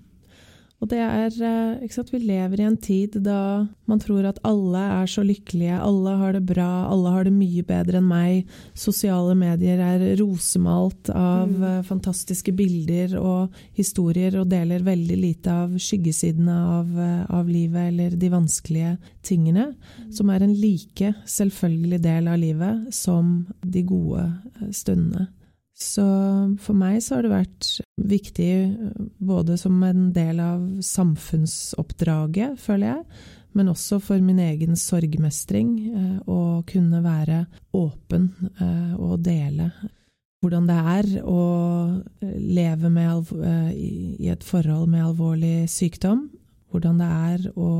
Og det er eh, ikke sant, Vi lever i en tid da man tror at alle er så lykkelige, alle har det bra, alle har det mye bedre enn meg. Sosiale medier er rosemalt av mm. Eh, fantastiske bilder og historier, og deler veldig lite av skyggesidene av, eh, av livet eller de vanskelige tingene, mm. som er en like selvfølgelig del av livet som de gode stundene. Så for meg så har det vært viktig både som en del av samfunnsoppdraget, føler jeg, men også for min egen sorgmestring, eh, å kunne være åpen eh, og dele hvordan det er å leve med, i et forhold med alvorlig sykdom. Hvordan det er å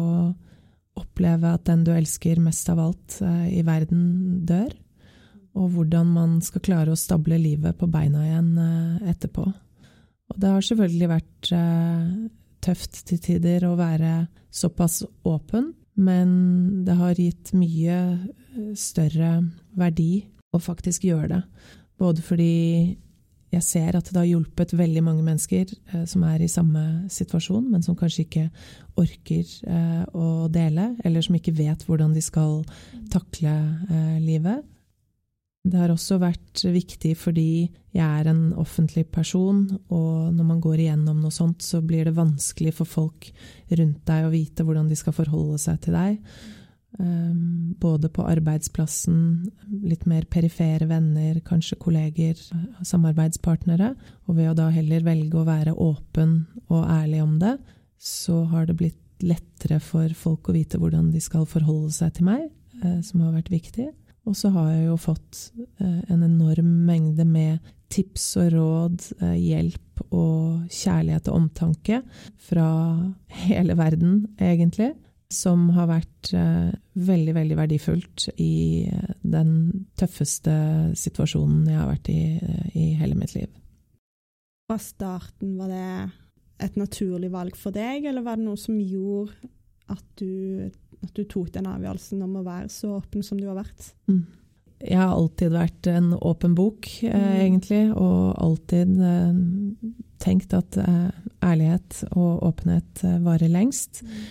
oppleve at den du elsker mest av alt i verden, dør og hvordan man skal klare å stable livet på beina igjen eh, etterpå. Og det har selvfølgelig vært eh, tøft til tider å være såpass åpen, men det har gitt mye eh, større verdi å faktisk gjøre det. Både fordi jeg ser at det har hjulpet veldig mange mennesker som er i samme situasjon, men som kanskje ikke orker å dele, eller som ikke vet hvordan de skal takle livet. Det har også vært viktig fordi jeg er en offentlig person, og når man går igjennom noe sånt, så blir det vanskelig for folk rundt deg å vite hvordan de skal forholde seg til deg. Um, både på arbeidsplassen, litt mer perifere venner, kanskje kolleger, samarbeidspartnere. Og ved å da heller velge å være åpen og ærlig om det, så har det blitt lettere for folk å vite hvordan de skal forholde seg til meg, uh, som har vært viktig. Og så har jeg jo fått uh, en enorm mengde med tips og råd, uh, hjelp og kjærlighet og omtanke fra hele verden, egentlig som har vært eh, veldig, veldig verdifullt i eh, den tøffeste situasjonen jeg har vært i eh, i hele mitt liv. Fra starten, var det et naturlig valg for deg, eller var det noe som gjorde at du, at du tok den avgjørelsen om å være så åpen som du har vært? Mm. Jeg har alltid vært en åpen bok, eh, mm. egentlig, og alltid eh, tenkt at eh, ærlighet og åpenhet varer lengst. Mm.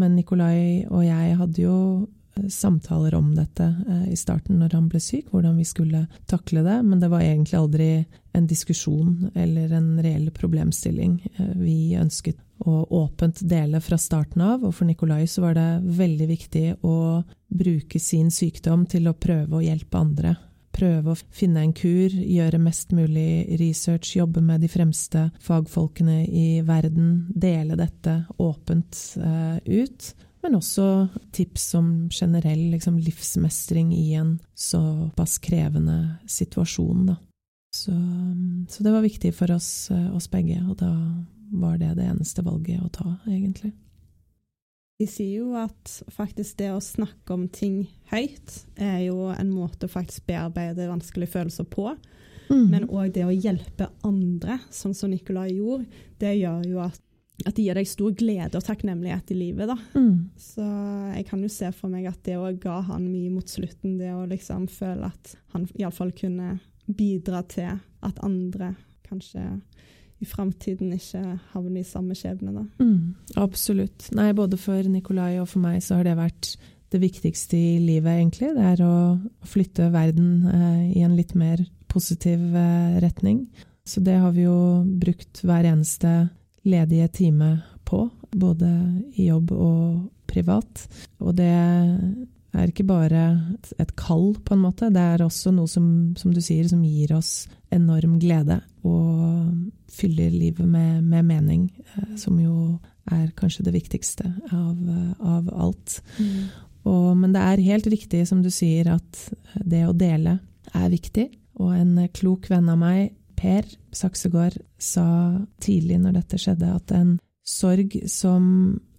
Men Nikolai og jeg hadde jo eh, samtaler om dette eh, i starten når han ble syk, hvordan vi skulle takle det, men det var egentlig aldri en diskusjon eller en reell problemstilling. Eh, vi ønsket å åpent dele fra starten av, og for Nikolai så var det veldig viktig å bruke sin sykdom til å prøve å hjelpe andre prøve å finne en kur, gjøre mest mulig research, jobbe med de fremste fagfolkene i verden, dele dette åpent uh, ut. Men også tips om generell liksom, livsmestring i en såpass krevende situasjon. Så, så, det var viktig for oss, uh, oss begge, og da var det det eneste valget å ta, egentlig. De sier jo at faktisk det å snakke om ting høyt er jo en måte å faktisk bearbeide vanskelige følelser på. Mm. Men òg det å hjelpe andre, sånn som Nicolai gjorde, det gjør jo at, at det gir deg stor glede og takknemlighet i livet. da. Mm. Så jeg kan jo se for meg at det òg ga han mye mot slutten, det å liksom føle at han iallfall kunne bidra til at andre kanskje i framtiden ikke havner i samme skjebne. Da. Mm, absolutt. Nei, både for Nikolai og for meg så har det vært det viktigste i livet, egentlig. Det er å flytte verden eh, i en litt mer positiv eh, retning. Så det har vi jo brukt hver eneste ledige time på, både i jobb og privat. Og det er ikke bare et kall, på en måte. Det er også noe som, som du sier, som gir oss enorm glede. Og fyller livet med, med mening, eh, som jo er kanskje det viktigste av, av alt. Mm. Og, men det er helt riktig som du sier, at det å dele er viktig. Og en klok venn av meg, Per Saksegård, sa tidlig når dette skjedde, at en sorg, som,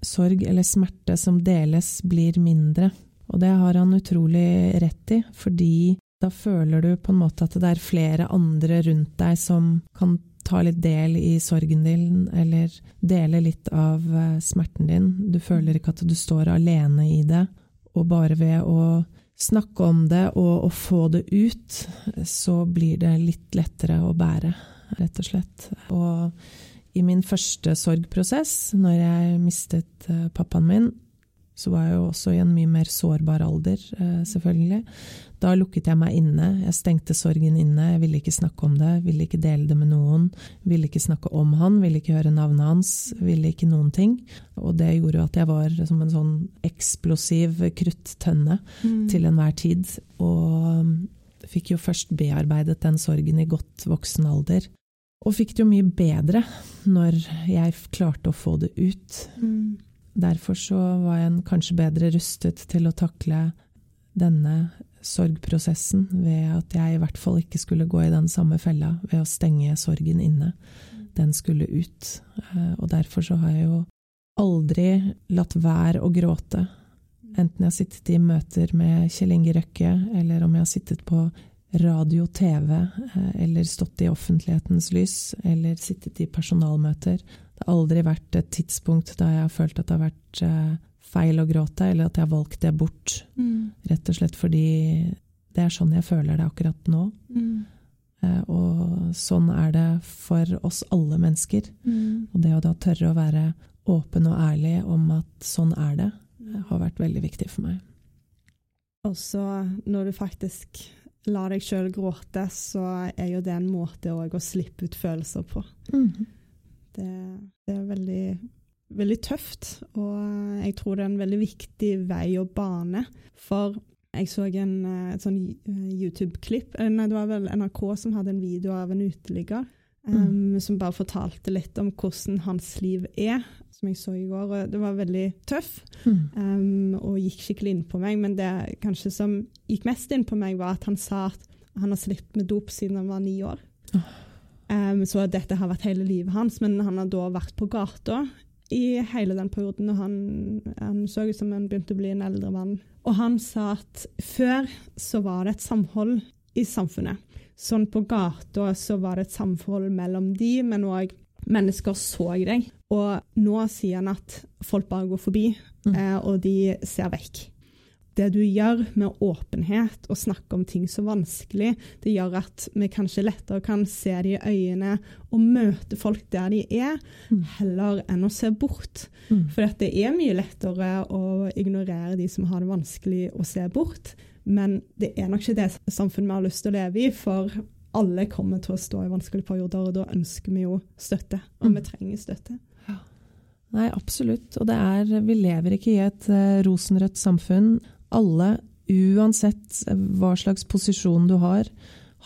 sorg eller smerte som deles, blir mindre. Og det har han utrolig rett i, fordi da føler du på en måte at det er flere andre rundt deg som kan ta litt del i sorgen din, eller dele litt av eh, smerten din. Du føler ikke at du står alene i det, og bare ved å snakke om det og, og få det ut, så blir det litt lettere å bære, rett og slett. Og i min første sorgprosess, når jeg mistet eh, pappaen min, så var jeg jo også i en mye mer sårbar alder, eh, selvfølgelig. Da lukket jeg meg inne, jeg stengte sorgen inne, jeg ville ikke snakke om det, ville ikke dele det med noen, ville ikke snakke om han, ville ikke høre navnet hans, ville ikke noen ting. Og det gjorde jo at jeg var som en sånn eksplosiv kruttønne mm. til enhver tid. Og fikk jo først bearbeidet den sorgen i godt voksen alder. Og fikk det jo mye bedre når jeg klarte å få det ut. Mm. Derfor så var jeg kanskje bedre rustet til å takle denne sorgprosessen ved at jeg i hvert fall ikke skulle gå i den samme fella ved å stenge sorgen inne. Den skulle ut. Eh, og derfor så har jeg jo aldri latt være å gråte. Enten jeg har sittet i møter med Kjell Inge Røkke, eller om jeg har sittet på radio, TV, eh, eller stått i offentlighetens lys, eller sittet i personalmøter. Det har aldri vært et tidspunkt da jeg har følt at det har vært eh, feil å gråte, eller at jeg har valgt det bort. Mm. Rett og slett fordi det er sånn jeg føler det akkurat nå. Mm. Eh, og sånn er det for oss alle mennesker. Mm. Og det å da tørre å være åpen og ærlig om at sånn er det, har vært veldig viktig for meg. Også når du faktisk lar deg sjøl gråte, så er jo det en måte å slippe ut følelser på. Mm. Det, det, er veldig veldig tøft. Og jeg tror det er en veldig viktig vei å bane. For jeg så en, et sånn YouTube-klipp. Nei, det var vel NRK som hadde en video av en uteligger. Um, Som bare fortalte litt om hvordan hans liv er, som jeg så i går. og Det var veldig tøff mm. um, og gikk skikkelig inn på meg. Men det kanskje som gikk mest inn på meg, var at han sa at han har slitt med dop siden han var ni år. Um, så dette har vært hele livet hans, men han har da vært på gata i hele den perioden. og Han, han så ut som han begynte å bli en eldre mann. Og han sa at før så var det et samhold i samfunnet. Sånn på gata så var det et samhold mellom de, men òg mennesker så deg. Og nå sier han at folk bare går forbi, mm. eh, og de ser vekk. Det du gjør med åpenhet og snakke om ting så vanskelig, det gjør at vi kanskje lettere kan se de i øynene og møte folk der de er, mm. heller enn å se bort. Mm. For det er mye lettere å ignorere de som har det vanskelig, å se bort. Men det er nok ikke det samfunnet vi har lyst til å leve i. For alle kommer til å stå i vanskelige perioder, og da ønsker vi jo støtte. Og mm. vi trenger støtte. Ja. Nei, absolutt. Og det er Vi lever ikke i et uh, rosenrødt samfunn. Alle, uansett hva slags posisjon du har,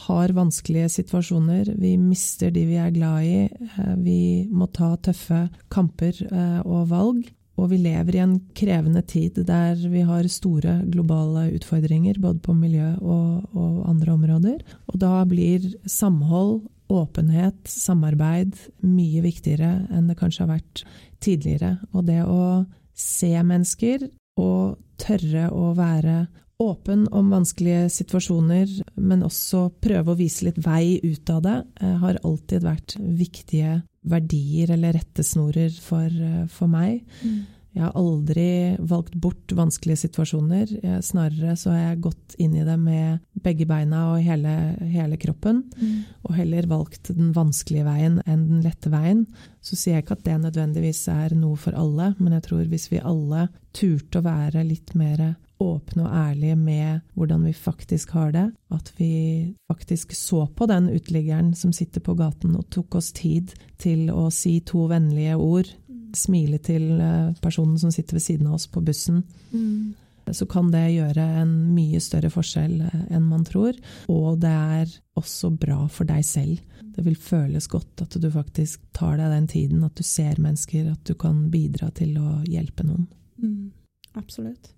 har vanskelige situasjoner. Vi mister de vi er glad i. Uh, vi må ta tøffe kamper uh, og valg. Og vi lever i en krevende tid der vi har store globale utfordringer, både på miljø og, og, andre områder. Og da blir samhold, åpenhet, samarbeid mye viktigere enn det kanskje har vært tidligere. Og det å se mennesker og tørre å være åpen om vanskelige situasjoner, men også prøve å vise litt vei ut av det, eh, har alltid vært viktige verdier eller rettesnorer for, eh, for meg. Mm. Jeg har aldri valgt bort vanskelige situasjoner. Jeg, snarere så har jeg gått inn i det med begge beina og hele, hele kroppen. Mm. Og heller valgt den vanskelige veien enn den lette veien. Så sier jeg ikke at det nødvendigvis er noe for alle, men jeg tror hvis vi alle turte å være litt mer åpne og ærlige med hvordan vi faktisk har det. At vi faktisk så på den uteliggeren som sitter på gaten og tok oss tid til å si to vennlige ord. Smile til eh, personen som sitter ved siden av oss på bussen. Mm. Så kan det gjøre en mye større forskjell eh, enn man tror. Og det er også bra for deg selv. Det vil føles godt at du faktisk tar deg den tiden, at du ser mennesker, at du kan bidra til å hjelpe noen. Mm. Absolutt.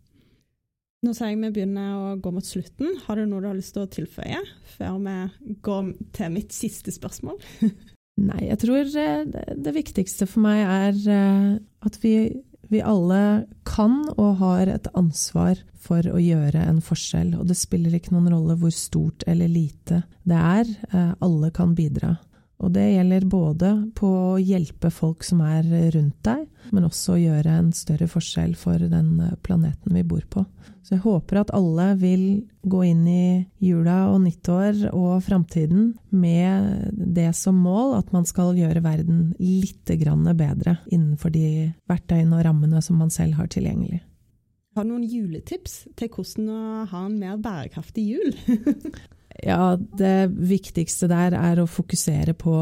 Nå ser jeg vi begynner å gå mot slutten. Har du noe du har lyst til å tilføye før vi går til mitt siste spørsmål? Nei, jeg tror eh, det viktigste for meg er eh, at vi, vi, alle kan og har et ansvar for å gjøre en forskjell. Og det spiller ikke noen rolle hvor stort eller lite det er. Eh, alle kan bidra. Og det gjelder både på å hjelpe folk som er rundt deg, men også å gjøre en større forskjell for den planeten vi bor på. Så jeg håper at alle vil gå inn i jula og nyttår og framtiden med det som mål at man skal gjøre verden litt bedre innenfor de verktøyene og rammene som man selv har tilgjengelig. Har du noen juletips til hvordan å ha en mer bærekraftig jul? Ja, det viktigste der er å fokusere på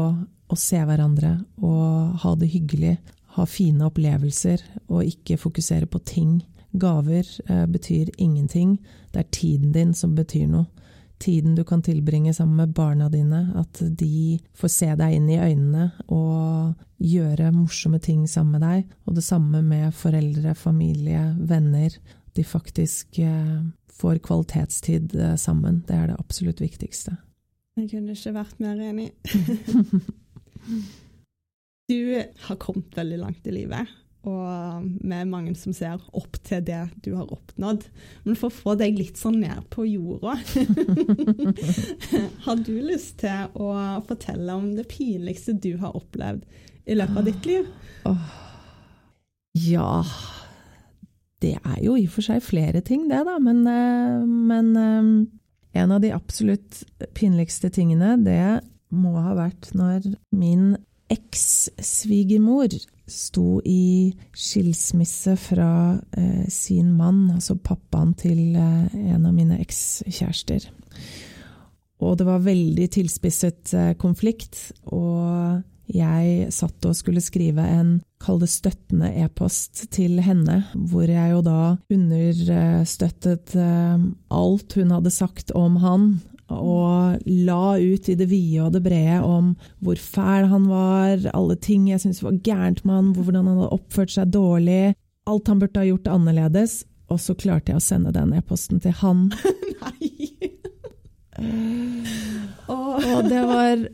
å se hverandre og ha det hyggelig. Ha fine opplevelser, og ikke fokusere på ting. Gaver eh, betyr ingenting. Det er tiden din som betyr noe. Tiden du kan tilbringe sammen med barna dine, at de får se deg inn i øynene og gjøre morsomme ting sammen med deg. Og det samme med foreldre, familie, venner. De faktisk eh, får kvalitetstid eh, sammen. Det er det absolutt viktigste. Jeg kunne ikke vært mer enig. du har kommet veldig langt i livet, og vi er mange som ser opp til det du har oppnådd. Men for å få deg litt sånn ned på jorda Har du lyst til å fortelle om det pinligste du har opplevd i løpet av ditt liv? Ja det er jo i og for seg flere ting, det, da. Men, eh, men eh, en av de absolutt pinligste tingene, det må ha vært når min eks-svigermor sto i skilsmisse fra eh, sin mann, altså pappaen til eh, en av mine ekskjærester. Og det var veldig tilspisset eh, konflikt, og jeg satt og skulle skrive en kall det støttende e-post til henne, hvor jeg jo da understøttet eh, alt hun hadde sagt om han, og la ut i det vide og det brede om hvor fæl han var, alle ting jeg syntes var gærent med han, hvordan han hadde oppført seg dårlig, alt han burde ha gjort annerledes. Og så klarte jeg å sende den e-posten til han. Nei! Og det var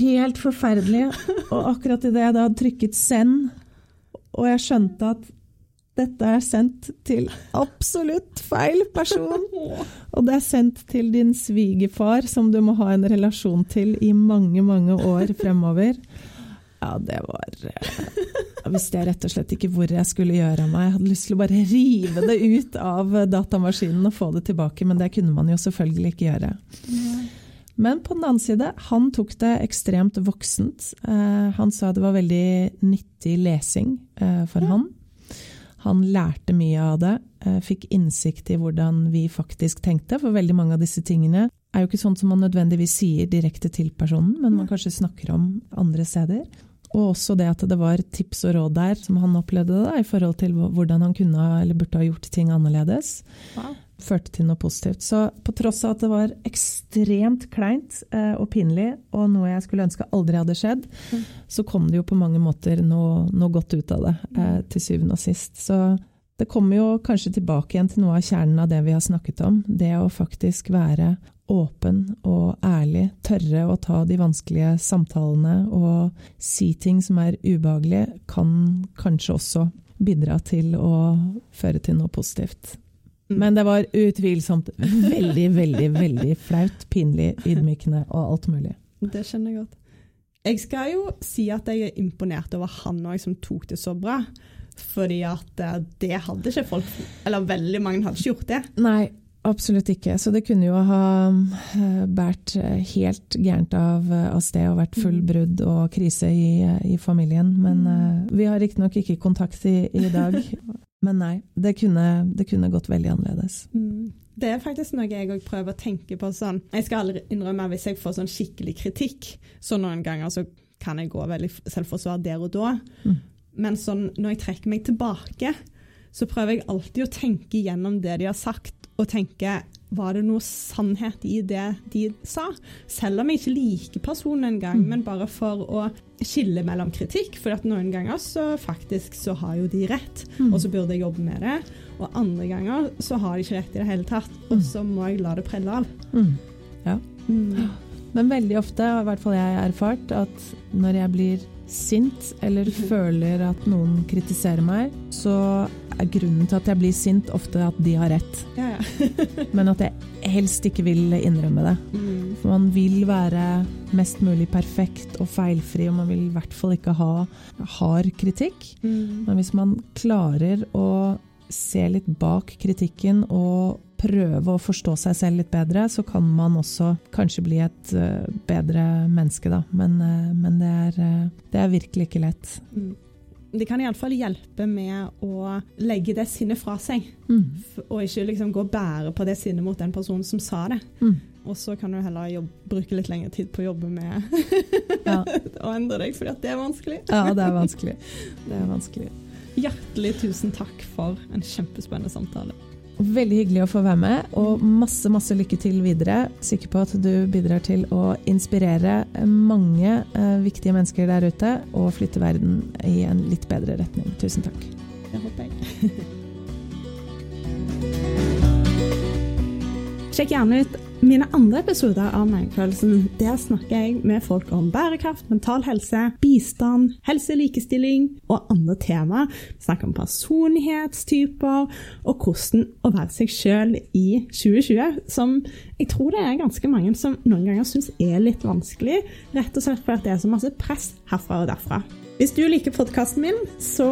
helt forferdelig. Og akkurat idet jeg da trykket 'send', og jeg skjønte at dette er sendt til absolutt feil person, og det er sendt til din svigerfar, som du må ha en relasjon til i mange, mange år fremover. Ja, det var Jeg visste rett og slett ikke hvor jeg skulle gjøre av meg. Jeg hadde lyst til å bare rive det ut av datamaskinen og få det tilbake, men det kunne man jo selvfølgelig ikke gjøre. Men på den annen side, han tok det ekstremt voksent. Eh, han sa det var veldig nyttig lesing eh, for ja. han. Han lærte mye av det, eh, fikk innsikt i hvordan vi faktisk tenkte, for veldig mange av disse tingene er jo ikke sånn som man nødvendigvis sier direkte til personen, men man kanskje snakker om andre steder. Og også det at det var tips og råd der som han opplevde det, i forhold til hvordan han kunne eller burde ha gjort ting annerledes. Wow førte til noe positivt. Så på tross av at det var ekstremt kleint eh, og pinlig, og noe jeg skulle ønske aldri hadde skjedd, mm. så kom det jo på mange måter noe, noe godt ut av det, eh, til syvende og sist. Så det kommer jo kanskje tilbake igjen til noe av kjernen av det vi har snakket om. Det å faktisk være åpen og ærlig, tørre å ta de vanskelige samtalene og si ting som er ubehagelige, kan kanskje også bidra til å føre til noe positivt. Mm. Men det var utvilsomt veldig, veldig, veldig flaut, pinlig, ydmykende og alt mulig. Det skjønner jeg godt. Jeg skal jo si at jeg er imponert over han òg, som tok det så bra. Fordi at eh, det hadde ikke folk Eller veldig mange hadde ikke gjort det. Nei, absolutt ikke. Så det kunne jo ha eh, båret helt gærent av, av sted og vært full mm. brudd og krise i, i familien. Men uh, vi har riktignok ikke kontakt i, i dag. Men nei, det kunne, det kunne gått veldig annerledes. Mm. Det er faktisk noe jeg òg prøver å tenke på sånn Jeg skal aldri innrømme hvis jeg får sånn skikkelig kritikk, så noen ganger så kan jeg gå veldig selvforsvar der og da. Mm. Men sånn når jeg trekker meg tilbake, så prøver jeg alltid å tenke gjennom det de har sagt, og tenke var det noe sannhet i det de sa? Selv om jeg ikke liker personen engang, mm. men bare for å skille mellom kritikk. For at noen ganger så faktisk så har jo de rett, mm. og så burde jeg jobbe med det. Og andre ganger så har de ikke rett i det hele tatt, og mm. så må jeg la det prelle av. Mm. Ja. Mm. Men veldig ofte, i hvert fall jeg har erfart, at når jeg blir sint eller føler at noen kritiserer meg, så er grunnen til at jeg blir sint, ofte at de har rett. Ja, ja. Men at jeg helst ikke vil innrømme det. Mm. For man vil være mest mulig perfekt og feilfri, og man vil i hvert fall ikke ha hard kritikk. Mm. Men hvis man klarer å se litt bak kritikken og prøve å forstå seg selv litt bedre, så kan man også kanskje bli et uh, bedre menneske, da. Men, uh, men det, er, uh, det, er, virkelig ikke lett. Mm. Det kan iallfall hjelpe med å legge det sinnet fra seg. Mm. Og ikke liksom gå og bære på det sinnet mot den personen som sa det. Mm. Og så kan du heller jobbe, bruke litt lengre tid på å jobbe med ja. å endre deg, fordi det er vanskelig. ja, det er vanskelig. Det er vanskelig. Hjertelig tusen takk for en kjempespennende samtale. Veldig hyggelig å få være med, og masse masse lykke til videre. Sikker på at du bidrar til å inspirere mange uh, viktige mennesker der ute, og flytte verden i en litt bedre retning. Tusen takk. Det håper jeg. Sjekk gjerne ut mine andre episoder av Magefølelsen. Der snakker jeg med folk om bærekraft, mental helse, bistand, helse, likestilling og andre temaer. Vi snakker om personlighetstyper og hvordan å være seg sjøl i 2020, som jeg tror det er ganske mange som noen ganger syns er litt vanskelig, rett og slett fordi det er så masse press herfra og derfra. Hvis du liker podkasten min, så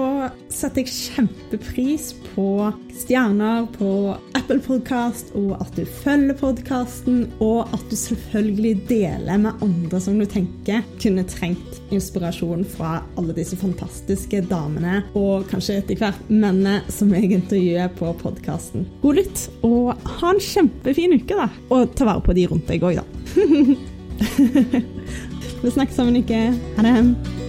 setter jeg kjempepris på stjerner på Apple Podkast, og at du følger podkasten, og at du selvfølgelig deler med andre som du tenker kunne trengt inspirasjon fra alle disse fantastiske damene, og kanskje etter hvert mennene som jeg intervjuer på podkasten. God lytt, og ha en kjempefin uke, da. Og ta vare på de rundt deg òg, da. Vi snakkes om en uke. Ha det.